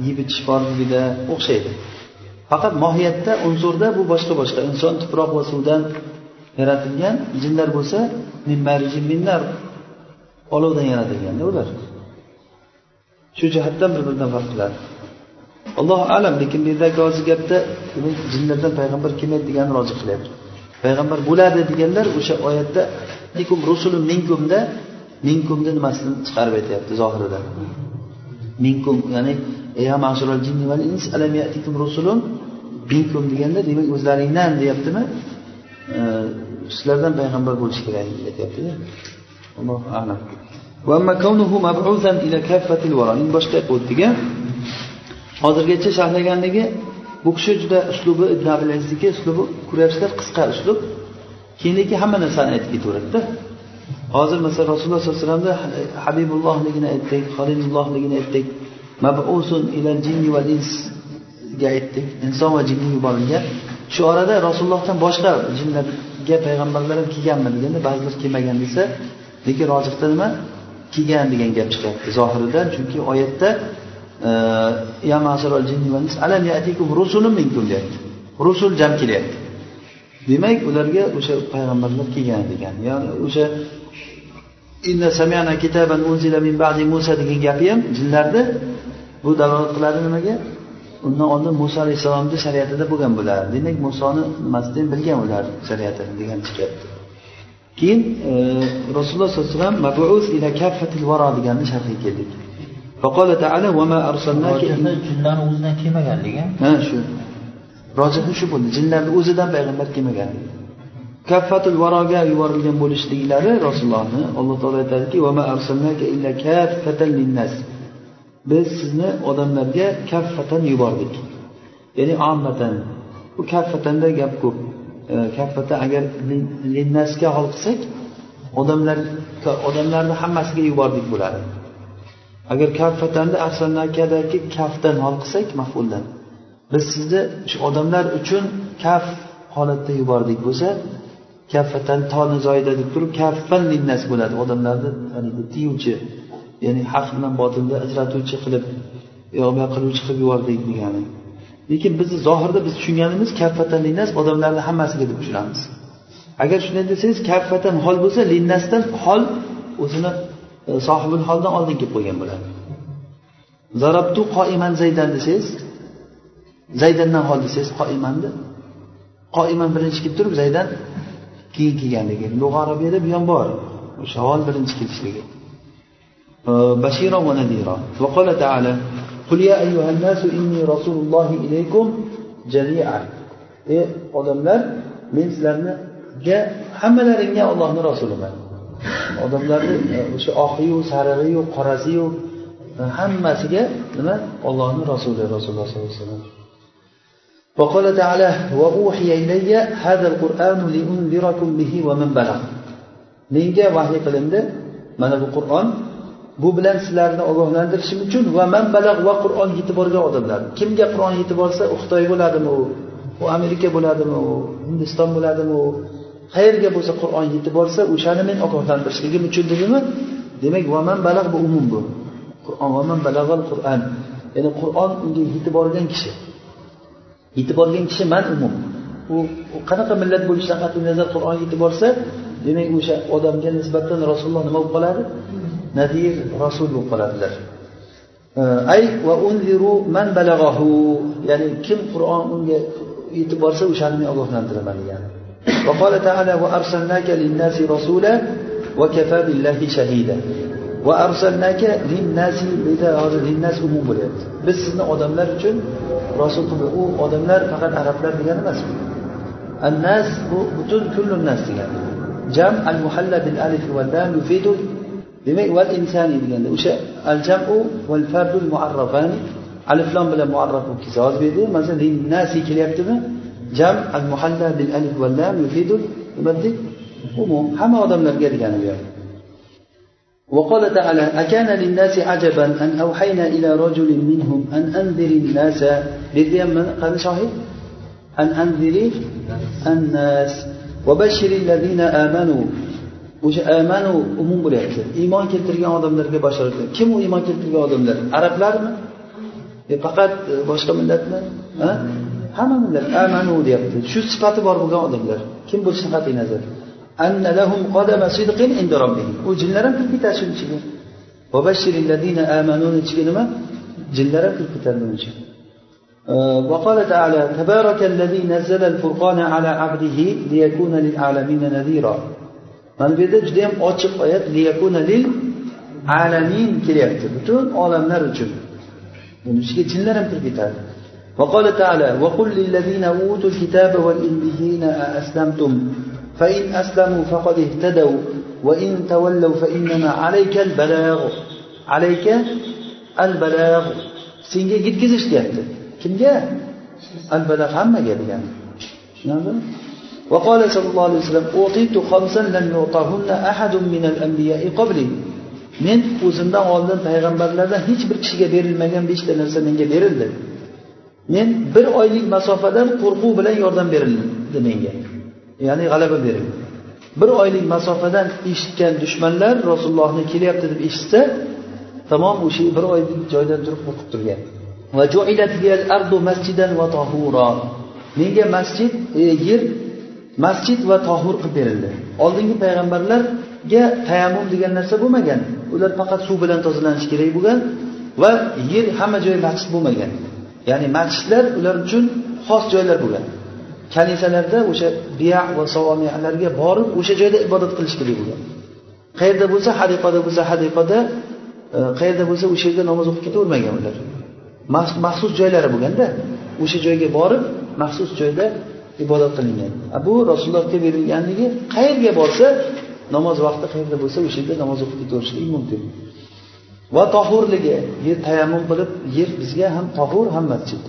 yeb ichish borligida o'xshaydi. Faqat mohiyatda unsurda bu boshqa boshqa. Inson tuproq va suvdan yaratilgan jinlar bo'lsa minnar olovdan yaratilganda ular. Shu jihatdan bir biridan farq qiladi. Allohu alam lekin bu yerdagi hozir gapda jinlardan payg'ambar kelmaydi deganni rozi qilyapti. Payg'ambar bo'ladi deganlar o'sha oyatda rusulun minkumda minkumni nimasini chiqarib aytyapti zohirida. Minkum ya'ni ya ma'shural jinni val ins alam yatikum rusulun? Minkum deganda demak o'zlaringdan deyaptimi? Sizlardan payg'ambar bo'lishi kerak aytyaptida. Allohu alam. Boshqa gap o'tdika hozirgacha sharhlaganligi bu kishi juda uslubi ibn abil uslubi ko'ryapsizlar qisqa uslub. Keyin hamma narsani aytib ketaveradida. Hozir masalan rasululloh sollallohu alayhi vasallamni habibullohligini aytdik halilullohligini aytdik. Mabusun ilal jinni val insga aytdik. Inson va jinni yuborilgan. Shu orada rasulullohdan boshqa jinlarga payg'ambarlar ham kelganmi deganda ba'zilar kelmagan desa lekin rojihda nima? Kelgan degan gap chiqyapti zohiridan. Chunki oyatda e, ya ins alam yatikum rusulun minkum? deyapti. Rusul jam kelyapti. demak ularga o'sha payg'ambarlar kelgan degan ya'ni o'sha inna samiana kitaban unzila min ba'di musa degan gapi ham jinlarni bu dalolat qiladi nimaga undan oldin muso alayhissalomni shariatida bo'lgan bular demak musoni nimasidan bilgan ular shariatini degan chiqyapti keyin e, rasululloh sollallohu alayhi vasallam mabus ila kaffatil varo deganni sharhiga keldik فقال تعالى وما أرسلناك jinlarni o'zidan kelmaganligi ha shu rojihi shu bo'ldi. Jinlarni o'zidan payg'ambar kelmagan. Kaffatul varoga yuborilgan bo'lishliklari rasulullohni alloh taolo aytadiki biz sizni odamlarga kaffatan yubordik. Ya'ni ommatan bu kaffatanda gap ko'p. E, kaffata agar linnasga hol qilsak odamlar odamlarni hammasiga yubordik bo'ladi. Agar kaffatanda arsalnakadagi kafdan hol qilsak mafuldan. Biz sizni shu odamlar uchun kaf holatda yubordik bo'lsa kaffatan toni zoyida deb turib kaffan linnas bo'ladi. Odamlarni tiyuvchi ya'ni haq bilan botilni ajratuvchi qilib yo'q qiluvchi qilib yubordik degani. Lekin bizni zohirda biz tushunganimiz kaffatan linnas odamlarni hammasiga deb tushunamiz. Agar shunday desangiz kaffatan hol bo'lsa linnasdan hol o'zini e, sohibul holdan oldin kelib qo'ygan bo'ladi. Zarabtu qoiman zaydan desangiz zaydandan hol desangiz qoimanni qoiman birinchi kelib turib zaydan keyin kelganligi lug'a arabiyada bu ham bor o'sha hol birinchi kelishligi بشيرا ونذيرا وقال تعالى قل يا أيها الناس إني رسول الله إليكم جميعا ey odamlar men sizlarga hammalaringga ollohni rasuliman odamlarni o'sha oqiyu sarig'iyu qorasiyu hammasiga nima ollohni rasuli rasululloh sollallohu alayhi vasallam وقال تعالى وأوحي إلي هذا القرآن لأنذركم به ومن بلغ menga vahiy qilindi mana bu qur'on bu bilan sizlarni ogohlantirishim uchun va man balag va qur'on yetib borgan odamlar kimga qur'on yetib borsa u xitoy bo'ladimi u u amerika bo'ladimi u hindiston bo'ladimi u qayerga bo'lsa qur'on yetib borsa o'shani men ogohlantirishligim uchun dedimi demak va man balag bu umum bu qur'on va man balag'al qur'an ya'ni qur'on unga yetib borgan kishi yetib borgan kishi man umum u qanaqa millat bo'lishidan qat'iy nazar qur'on yetib borsa demak o'sha odamga nisbatan rasululloh nima bo'lib qoladi nadir rasul bo'lib qoladilar ay va unziru man balag'ahu ya'ni kim qur'on unga yetib borsa o'shani men ogohlantiraman degani وقال تعالى وأرسلناك للناس رسولا وكفى بالله شهيدا va arsalnaka linnasi buyda hozir umum bo'lyapti. Biz sizni odamlar uchun rasul qildik u odamlar faqat arablar degani emas. Annas bu butun kullun nas degani. Jam al muhalla bil alif va lam yufidu. Demak val insani deganda o'sha al jamu val fardul muarrafan alif lam bilan muarraf bo'lib kelsa hozir bu yerda masalan linnasi kelyaptimi? Jam al muhalla bil alif va lam yufidu. Nima dedik umum hamma odamlarga degani bu وقال تعالى أكان للناس عجبا أن أوحينا إلى رجل منهم أن أنذر الناس بديم قال شاهد أن أنذر الناس وبشر الذين آمنوا o'sha amanu umum bo'lyapti iymon keltirgan odamlarga bashorat kim u iymon keltirgan odamlar arablarmi e, faqat boshqa millatmi hamma millat amanu deyapti shu sifati bor bo'lgan odamlar kim bo'lishidan qat'iy nazar anna lahum qadama sidqin inda robbihim u jinlar ham kirib ketadi shuni ichiga ichiga nima jinlar ham kirib ketadi buni ichiga وقال تعالى تبارك الذي نزل الفرقان على عبده ليكون للعالمين نذيرا mana bu yerda judayam ochiq oyat lil alamin kelyapti butun olamlar uchun buni ichiga jinlar ham kirib ketadi وقال تعالى وقل للذين أوتوا الكتاب والإنبيين أأسلمتم فإن أسلموا فقد اهتدوا وإن تولوا فإنما عليك البلاغ عليك البلاغ senga yetkazish deyapti kimga albalag hammaga degani tushunarlimi وقال صلى الله عليه وسلم أوتيت خمسا لم يعطهن أحد من الأنبياء قبلي men o'zimdan oldin payg'ambarlardan hech bir kishiga berilmagan beshta narsa menga berildi men bir oylik masofadan qo'rquv bilan yordam berildi menga Ya'ni g'alaba berildi bir oylik masofadan eshitgan dushmanlar rasulullohni kelyapti deb eshitsa tamom o'sha bir oylik joydan turib qo'rqib turgan. Menga masjid e, yer masjid va tohur qilib berildi. Oldingi payg'ambarlarga tayammum degan narsa bo'lmagan. Ular faqat suv bilan tozalanishi kerak bo'lgan va yer hamma joyi masjid bo'lmagan. Ya'ni masjidlar ular uchun xos joylar bo'lgan. Kanisalarda o'sha biya va savomiyalarga borib o'sha joyda ibodat qilish kerak bo'lgan qayerda bo'lsa hadiqada bo'lsa hadiqada e, qayerda bo'lsa o'sha yerda namoz o'qib ketavermagan ular. Maxsus joylari bo'lganda o'sha joyga borib maxsus joyda ibodat qilingan. Bu rasulullohga berilganligi qayerga borsa namoz vaqti qayerda bo'lsa o'sha yerda namoz o'qib ketaverishligi mumkin. Va tohurligi yer tayammum qilib yer bizga ham tohur ham masjid.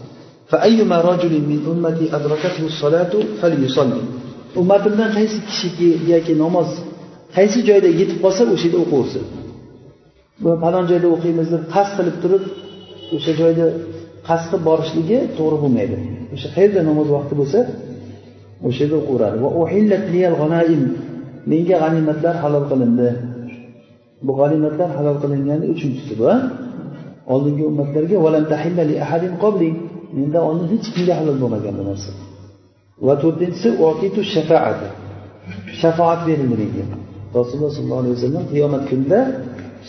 Ummatimdan qaysi kishigaki namoz qaysi joyda yetib qolsa o'sha yerda o'qiversin falon joyda o'qiymiz deb qasd qilib turib o'sha joyda qasd qilib borishligi to'g'ri bo'lmaydi. O'sha qayerda namoz vaqti bo'lsa o'sha yerda o'qiveradi menga g'animatlar halol qilindi. Bu g'animatlar halol qilingani uchinchisi bu oldingi ummatlarga mendan oldin hech kimga halol bo'lmagan bu narsa. Va to'rtinchisi otitu shafaat shafoat berildi deydi rasululloh sollallohu alayhi vasallam qiyomat kunida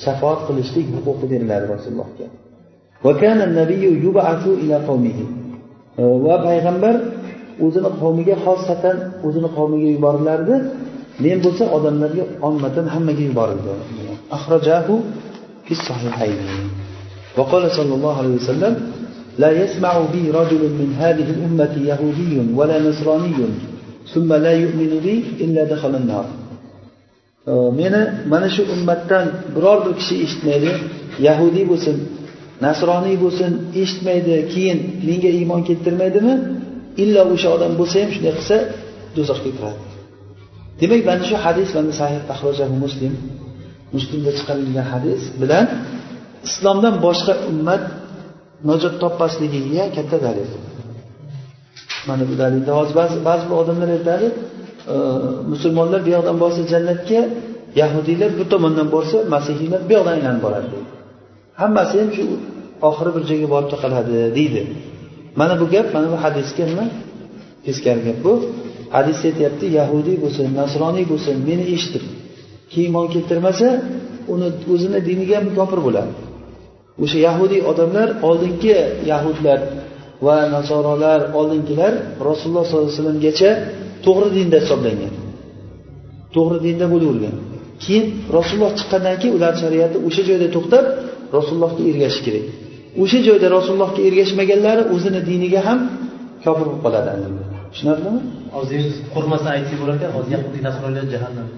shafoat qilishlik huquqi beriladi rasulullohga. Va payg'ambar o'zini qavmiga xosatan o'zini qavmiga yuborilardi men bo'lsa odamlarga ommatan hammaga yuborildi. Ahrojahu fi alayhi vasallam لا يسمع بي رجل من هذه الأمة يهودي ولا نصراني ثم لا يؤمن بي إلا دخل النار meni mana shu ummatdan biror bir kishi eshitmaydi yahudiy bo'lsin nasroniy bo'lsin eshitmaydi keyin menga iymon keltirmaydimi illo o'sha odam bo'lsa ham shunday qilsa do'zaxga kiradi demak mana shu hadis mana sahih muslim muslimda chiqarilgan hadis bilan islomdan boshqa ummat najot topmasligiga katta dalil. Mana bu dalilda hozir ba'zi ba'zi bir odamlar aytadi e, musulmonlar bu yoqdan borsa jannatga yahudiylar bu tomondan borsa masihiylar bu yoqdan aylanib boradi deydi. Hammasi ham shu oxiri bir joyga borib taqaladi deydi. Mana bu gap mana bu hadisga nima? Teskari gap bu. Hadis aytyapti yahudiy bo'lsin nasroniy bo'lsin meni eshitib keyin iymon keltirmasa uni o'zini diniga ham kofir bo'ladi. O'sha yahudiy odamlar oldingi yahudlar va nasorolar oldingilar rasululloh sollallohu alayhi vasallamgacha to'g'ri dinda hisoblangan. To'g'ri dinda bo'lavergan. Keyin rasululloh chiqqandan keyin ular shariati o'sha joyda to'xtab rasulullohga ergashish kerak. O'sha joyda rasulullohga ergashmaganlari o'zini diniga ham kofir bo'lib qoladi tushunarlimi? Hozir qo'rqmasa aytsak bo'lar ekan hozir yahudiy nasroniylar jahannam.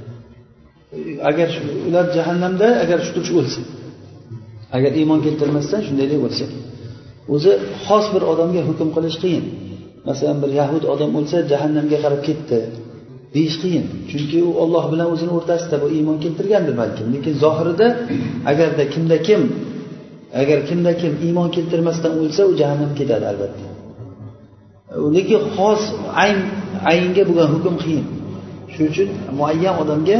Agar ular jahannamda agar shu o'lsa agar iymon keltirmasdan shundaylik bo'lsa o'zi xos bir odamga hukm qilish qiyin. Masalan bir yahud odam o'lsa jahannamga qarab ketdi. Deyish qiyin. Chunki u olloh bilan o'zini o'rtasida bu iymon keltirgandir balkim. Lekin zohirida agarda kimda kim agar kimda kim iymon keltirmasdan o'lsa u jahannamga ketadi albatta. Lekin xos ayn aynga bo'lgan hukm qiyin. Shuning uchun muayyan odamga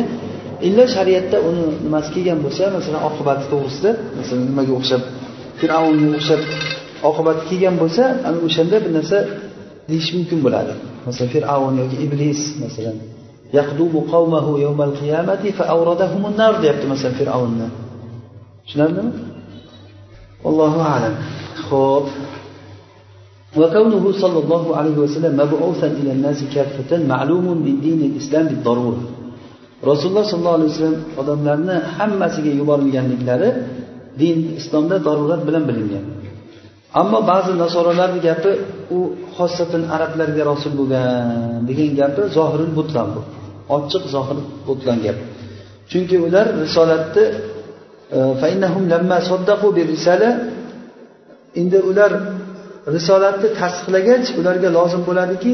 illa shariatda uni nimasi kelgan bo'lsa masalan oqibati to'g'risida masalan nimaga o'xshab fir'avnga o'xshab oqibati kelgan bo'lsa ana o'shanda bir narsa deyish mumkin bo'ladi masalan fir'avn yoki iblis masalan yaqdubu qavmahu yawmal qiyamati fa awradahumun nar deyapti masalan fir'avnni tushunarlimi allohu alam ho'p وكونه صلى الله عليه وسلم مبعوثا إلى الناس كافة معلوم من دين الإسلام بالضرورة rasululloh sollallohu alayhi vasallam odamlarni hammasiga yuborilganliklari din islomda darurat bilan bilingan. Ammo ba'zi nasoralarni gapi u xosatan arablarga rasul bo'lgan degan gapi zohirul butlan bu. Ochiq zohir butlan gap. Chunki ular risolatni e, endi ular risolatni tasdiqlagach ularga lozim bo'ladiki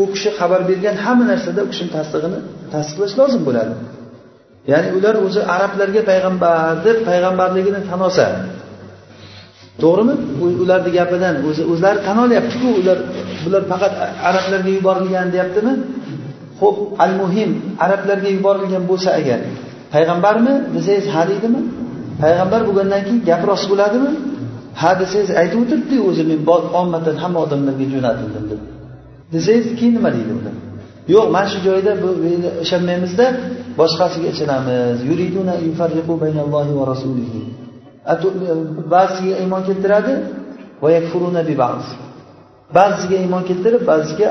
u kishi xabar bergan hamma narsada u kishini tasdig'ini tasdiqlash lozim bo'ladi. Ya'ni ular o'zi arablarga payg'ambar deb payg'ambarligini tan olsa to'g'rimi ularni gapidan o'zi o'zlari tan olyaptiku ular bular faqat arablarga yuborilgan deyaptimi? Ho'p al muhim arablarga yuborilgan bo'lsa agar. Payg'ambarmi? Desangiz ha deydimi payg'ambar bo'lgandan keyin gap rost bo'ladimi? ha desangiz aytib o'tiribdi o'zi men ommadan hamma odamlarga jo'natildim deb. Desangiz keyin nima deydi unda? Yo'q mana shu joyda bu ishlamaymizda boshqasiga ishonamiz ba'ziga iymon keltiradi ba'ziga iymon keltirib ba'zisiga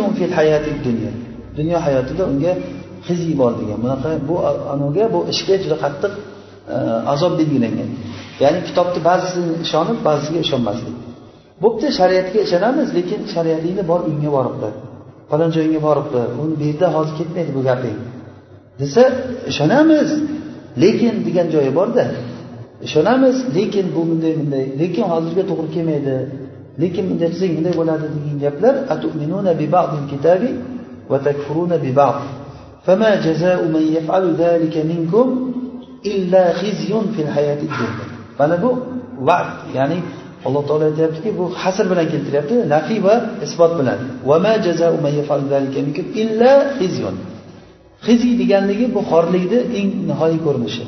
ba'zisiga dunyo hayotida unga xiziy bor degan. Bunaqa bu anaga bu ishga juda qattiq e, azob belgilangan. Ya'ni kitobni ba'zisiga ishonib ba'zisiga ishonmaslik. Bo'pti shariatga ishonamiz lekin shariatingni bor uyingga boribdi. Falon joyingga boribdi. Uni bu yerda hozir ketmaydi bu gaping. Desa ishonamiz. Lekin degan joyi borda. Ishonamiz lekin bu bunday bunday. Lekin hozirga to'g'ri kelmaydi. Lekin bunday qilsang bunday bo'ladi degan gaplar atu'minuna bi ba'dil kitabi va takfuruna bi ba'd فما جزاء من يفعل ذلك منكم إلا خزي في الحياة الدنيا mana bu vaqt ya'ni alloh taolo aytyaptiki bu hasr bilan keltiryapti nafiy va isbot bilan illa khizyun hiziy deganligi bu xorlikni eng nihoyiy ko'rinishi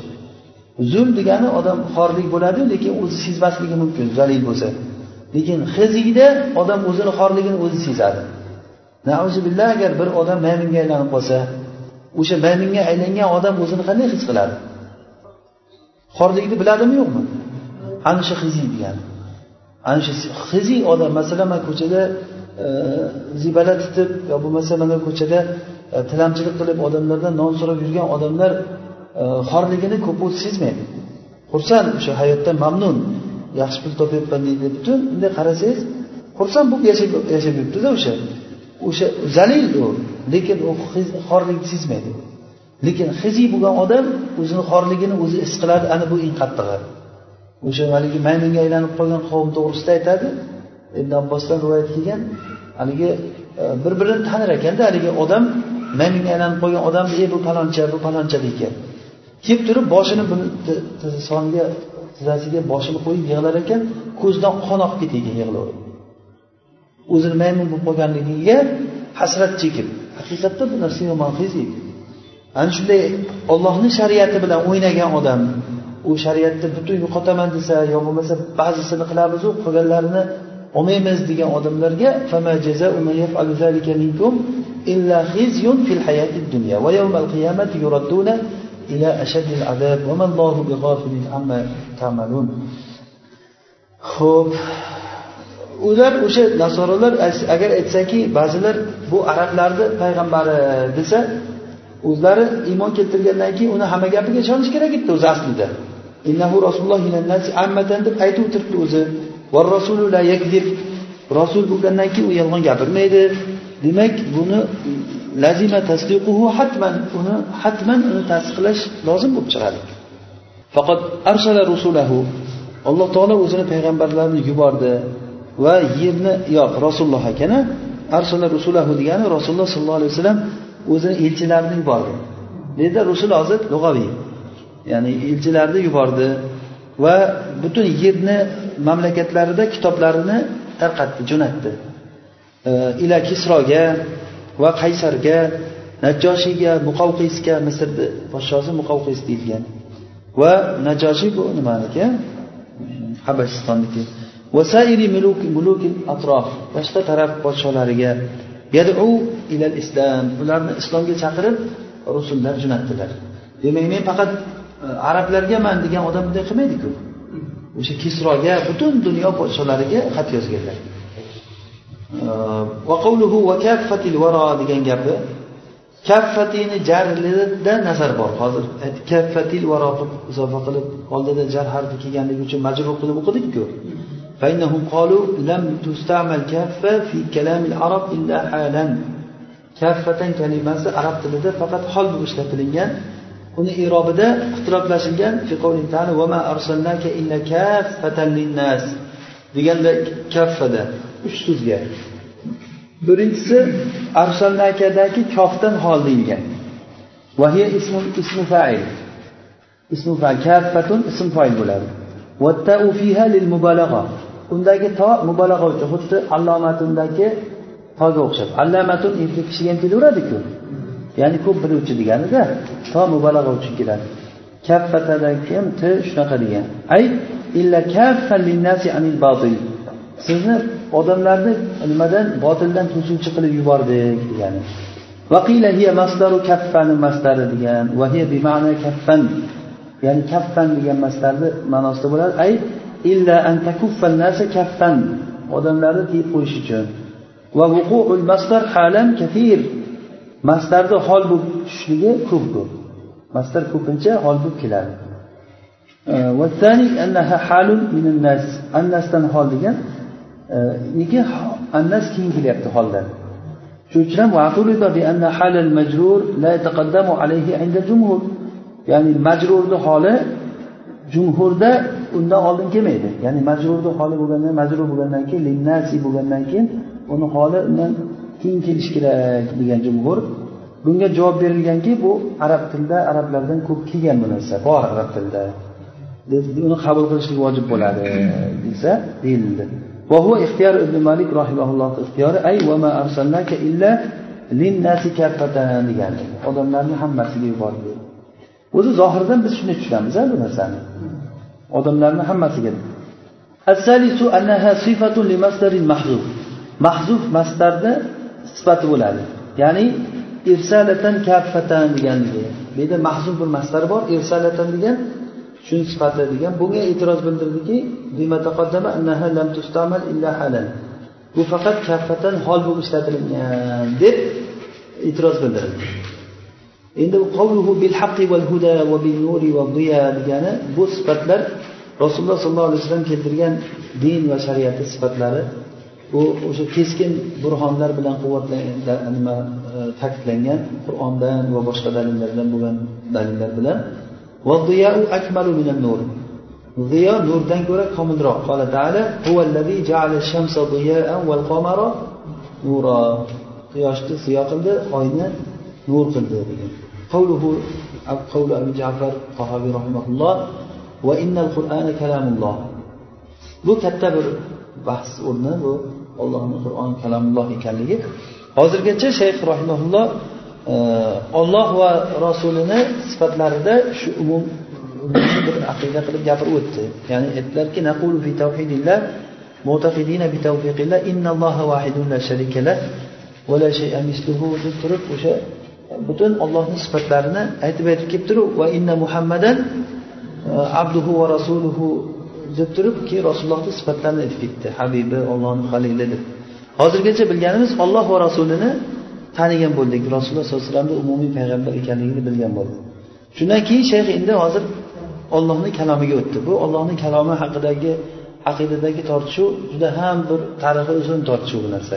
zul degani odam xorlik bo'ladi lekin o'zi sezmasligi mumkin zalil bo'lsa lekin hiziyda odam o'zini xorligini o'zi sezadi Billah agar bir odam maymunga aylanib qolsa o'sha maymunga aylangan odam o'zini qanday his qiladi? Xorlikni biladimi yo'qmi? Ana shu hiziy degani ana shu hiziy odam masalan man ko'chada e, zibala tutib yo bo'lmasa mana ko'chada e, tilamchilik qilib odamlardan non so'rab yurgan odamlar e, xorligini ko'p o'zi sezmaydi. Xursand o'sha hayotdan mamnun yaxshi pul topyapman deydi. Butun bunday qarasangiz xursand bo'lib yashab yuribdida o'sha. O'sha zalil u. Lekin u xorlikni sezmaydi. Lekin hiziy bo'lgan odam o'zini xorligini o'zi his qiladi. Ana bu eng qattig'i. O'sha haligi maymunga aylanib qolgan qavm to'g'risida aytadi. Ibn abbosdan rivoyat kelgan. Haligi e, bir birini tanir ekanda haligi odam maymunga aylanib qolgan odam ey bu paloncha bu paloncha deykan kelib turib boshini soniga tizzasiga boshini qo'yib yig'lar ekan. Ko'zidan qon oqib ketar ekan yig'laverib o'zini maymun bo'lib qolganligiga hasrat chekib haqiqatda bu narsa yomon ana shunday ollohni shariati bilan o'ynagan odam u shariatni butun yo'qotaman desa yo bo'lmasa ba'zisini qilamizu qolganlarini olmaymiz degan odamlarga إلا خزي في الحياة الدنيا ويوم القيامة يردون إلى أشد العذاب وما الله بغافل عما تعملون ho'p ular o'sha nasoralar agar aytsaki ba'zilar bu arablarni payg'ambari desa o'zlari iymon keltirgandan keyin uni hamma gapiga ishonish kerak edi o'zi aslida. Innahu rasululloh ammatan deb aytib o'tiribdi o'zi. Va rasulu la yakzib rasul bo'lgandan keyin u yolg'on gapirmaydi. Demak buni lazima tasdiquhu hatman. Uni hatman uni tasdiqlash lozim bo'lib chiqadi. Faqat arsala rusulahu. Alloh taolo o'zini payg'ambarlarini yubordi. Va yerni yo'q rasululloh ekana arsala rusulahu degani rasululloh sollallohu alayhi vasallam o'zini elchilarini yubordi bu yerda rusul hozir lug'aviy ya'ni elchilarni yubordi va butun yerni mamlakatlarida kitoblarini tarqatdi jo'natdi. Ila kisroga va qaysarga najoshiyga muqavqisga misrni podshosi muqavqis deyilgan. Va najoshiy bu nimaniki habashistonniki vasairi muluki atrof. Boshqa taraf podsholariga yadu ilal islom ularni islomga chaqirib rusullar jo'natdilar. Demak men faqat e, arablargaman degan odam bunday qilmaydiku. O'sha kisroga butun dunyo podsholariga xat yozganlar. E, degan gapi kaffatini jarlida nazar bor. Hozir kaffatil varo qilib izofa qilib oldida jar harfi kelganligi uchun majrur qilib o'qidikku. فإنهم قالوا لم تستعمل كافة في كلام العرب إلا حالا كافة kalimasi arab tilida faqat hol bo'lib ishlatilingan uni irobida ixtiroflashilgan deganda kaffada uch so'zga birinchisi arsalnakadagi kofdan hol deyilgan vahiy ismu ismu fa'il ismu fa'il kaffatun ism fa'il bo'ladi vattau fiha lil mubalagha undagi to mubolag'a uchun xuddi allomatundagi toga o'xshab allamatun erkak kishiga ham kelaveradiku ya'ni ko'p biluvchi deganida to mubolag'a uchun keladi kaffatadan keyin t shunaqa degan ay illa linnasi anil batil sizni odamlarni nimadan botildan to'suvchi qilib yubordik degani وقيل هي مصدر كفن مصدر degan وهي بمعنى كفن ya'ni kaffan degan masdarni ma'nosida bo'ladi ay illa an takuffan nasa kaffan odamlarni tiyib qo'yish uchun va vuqu'ul masdar halan kathir masdarni hol bo'lib tushishligi ko'p ko'p masdar ko'pincha hol bo'lib keladi والثاني أنها حال من الناس الناس hol degan nega annas keyin kelyapti holdan shuning uchun ham حال المجرور لا يتقدم عليه عند الجمهور ya'ni majrurni holi jumhurda undan oldin kelmaydi ya'ni majrurni holi bo'lgandan majrur bo'lgandan keyin linnasi bo'lgandan keyin uni holi undan keyin kelishi kerak degan jumhur bunga javob berilganki bu arab tilida arablardan ko'p kelgan bu narsa bor arab tilida uni qabul qilishlik vojib bo'ladi desa deyildi وهو اختيار ابن مالك رحمه الله اختيار أي وما أرسلناك إلا للناس كافة degan odamlarni hammasiga yubordik o'zi zohirdan biz shunday tushunamiz bu narsani Odamlarni hammasiga. Mahzuf. Mastarni sifati bo'ladi. Ya'ni irsalatan kaffatan deganligi bu yerda mahzuf bir mastar bor irsalatan degan shuni sifati degan. Bunga e'tiroz bildirdiki bu faqat kaffatan hol bo'lib ishlatilingan deb e'tiroz bildirildi. Endi qavluhu bil haqqi val huda va bin nuri va ziya degani bu sifatlar rasululloh sollallohu alayhi vasallam keltirgan din va shariatni sifatlari. Bu o'sha keskin burhonlar bilan quvvatlangan nima e, ta'kidlangan qur'ondan va boshqa dalillardan bo'lgan dalillar bilan. Ziyo nurdan ko'ra komilroq. Qola taala quyoshni ziyo qildi oyni nur qildi degan. قوله قول أبي جعفر الطهاوي رحمه الله وإن القرآن كلام الله bu katta bir bahs o'rni bu ollohni qur'on kalamulloh ekanligi hozirgacha shayx rahimaulloh e, olloh va rasulini sifatlarida shu umum bir aqida qilib gapirib o'tdi ya'ni aytdilarki naqulu fi tavhidillah معتقدين بتوفيق الله إن الله واحد لا شريك له ولا شيء مثله deb turib o'sha butun ollohni sifatlarini aytib aytib kelib turib va inna muhammadan e, abduhu va rasuluhu deb turib keyin rasulullohni sifatlarini aytib ketdi. Habibi ollohni halili deb. Hozirgacha bilganimiz olloh va rasulini tanigan bo'ldik. Rasululloh sollallohu alayhi vasallamni umumiy payg'ambar ekanligini bilgan bo'ldik. Shundan keyin shayx endi hozir ollohni kalomiga o'tdi. Bu ollohni kalomi haqidagi aqidadagi tortishuv juda ham bir tarixi uzun tortishuv bu narsa.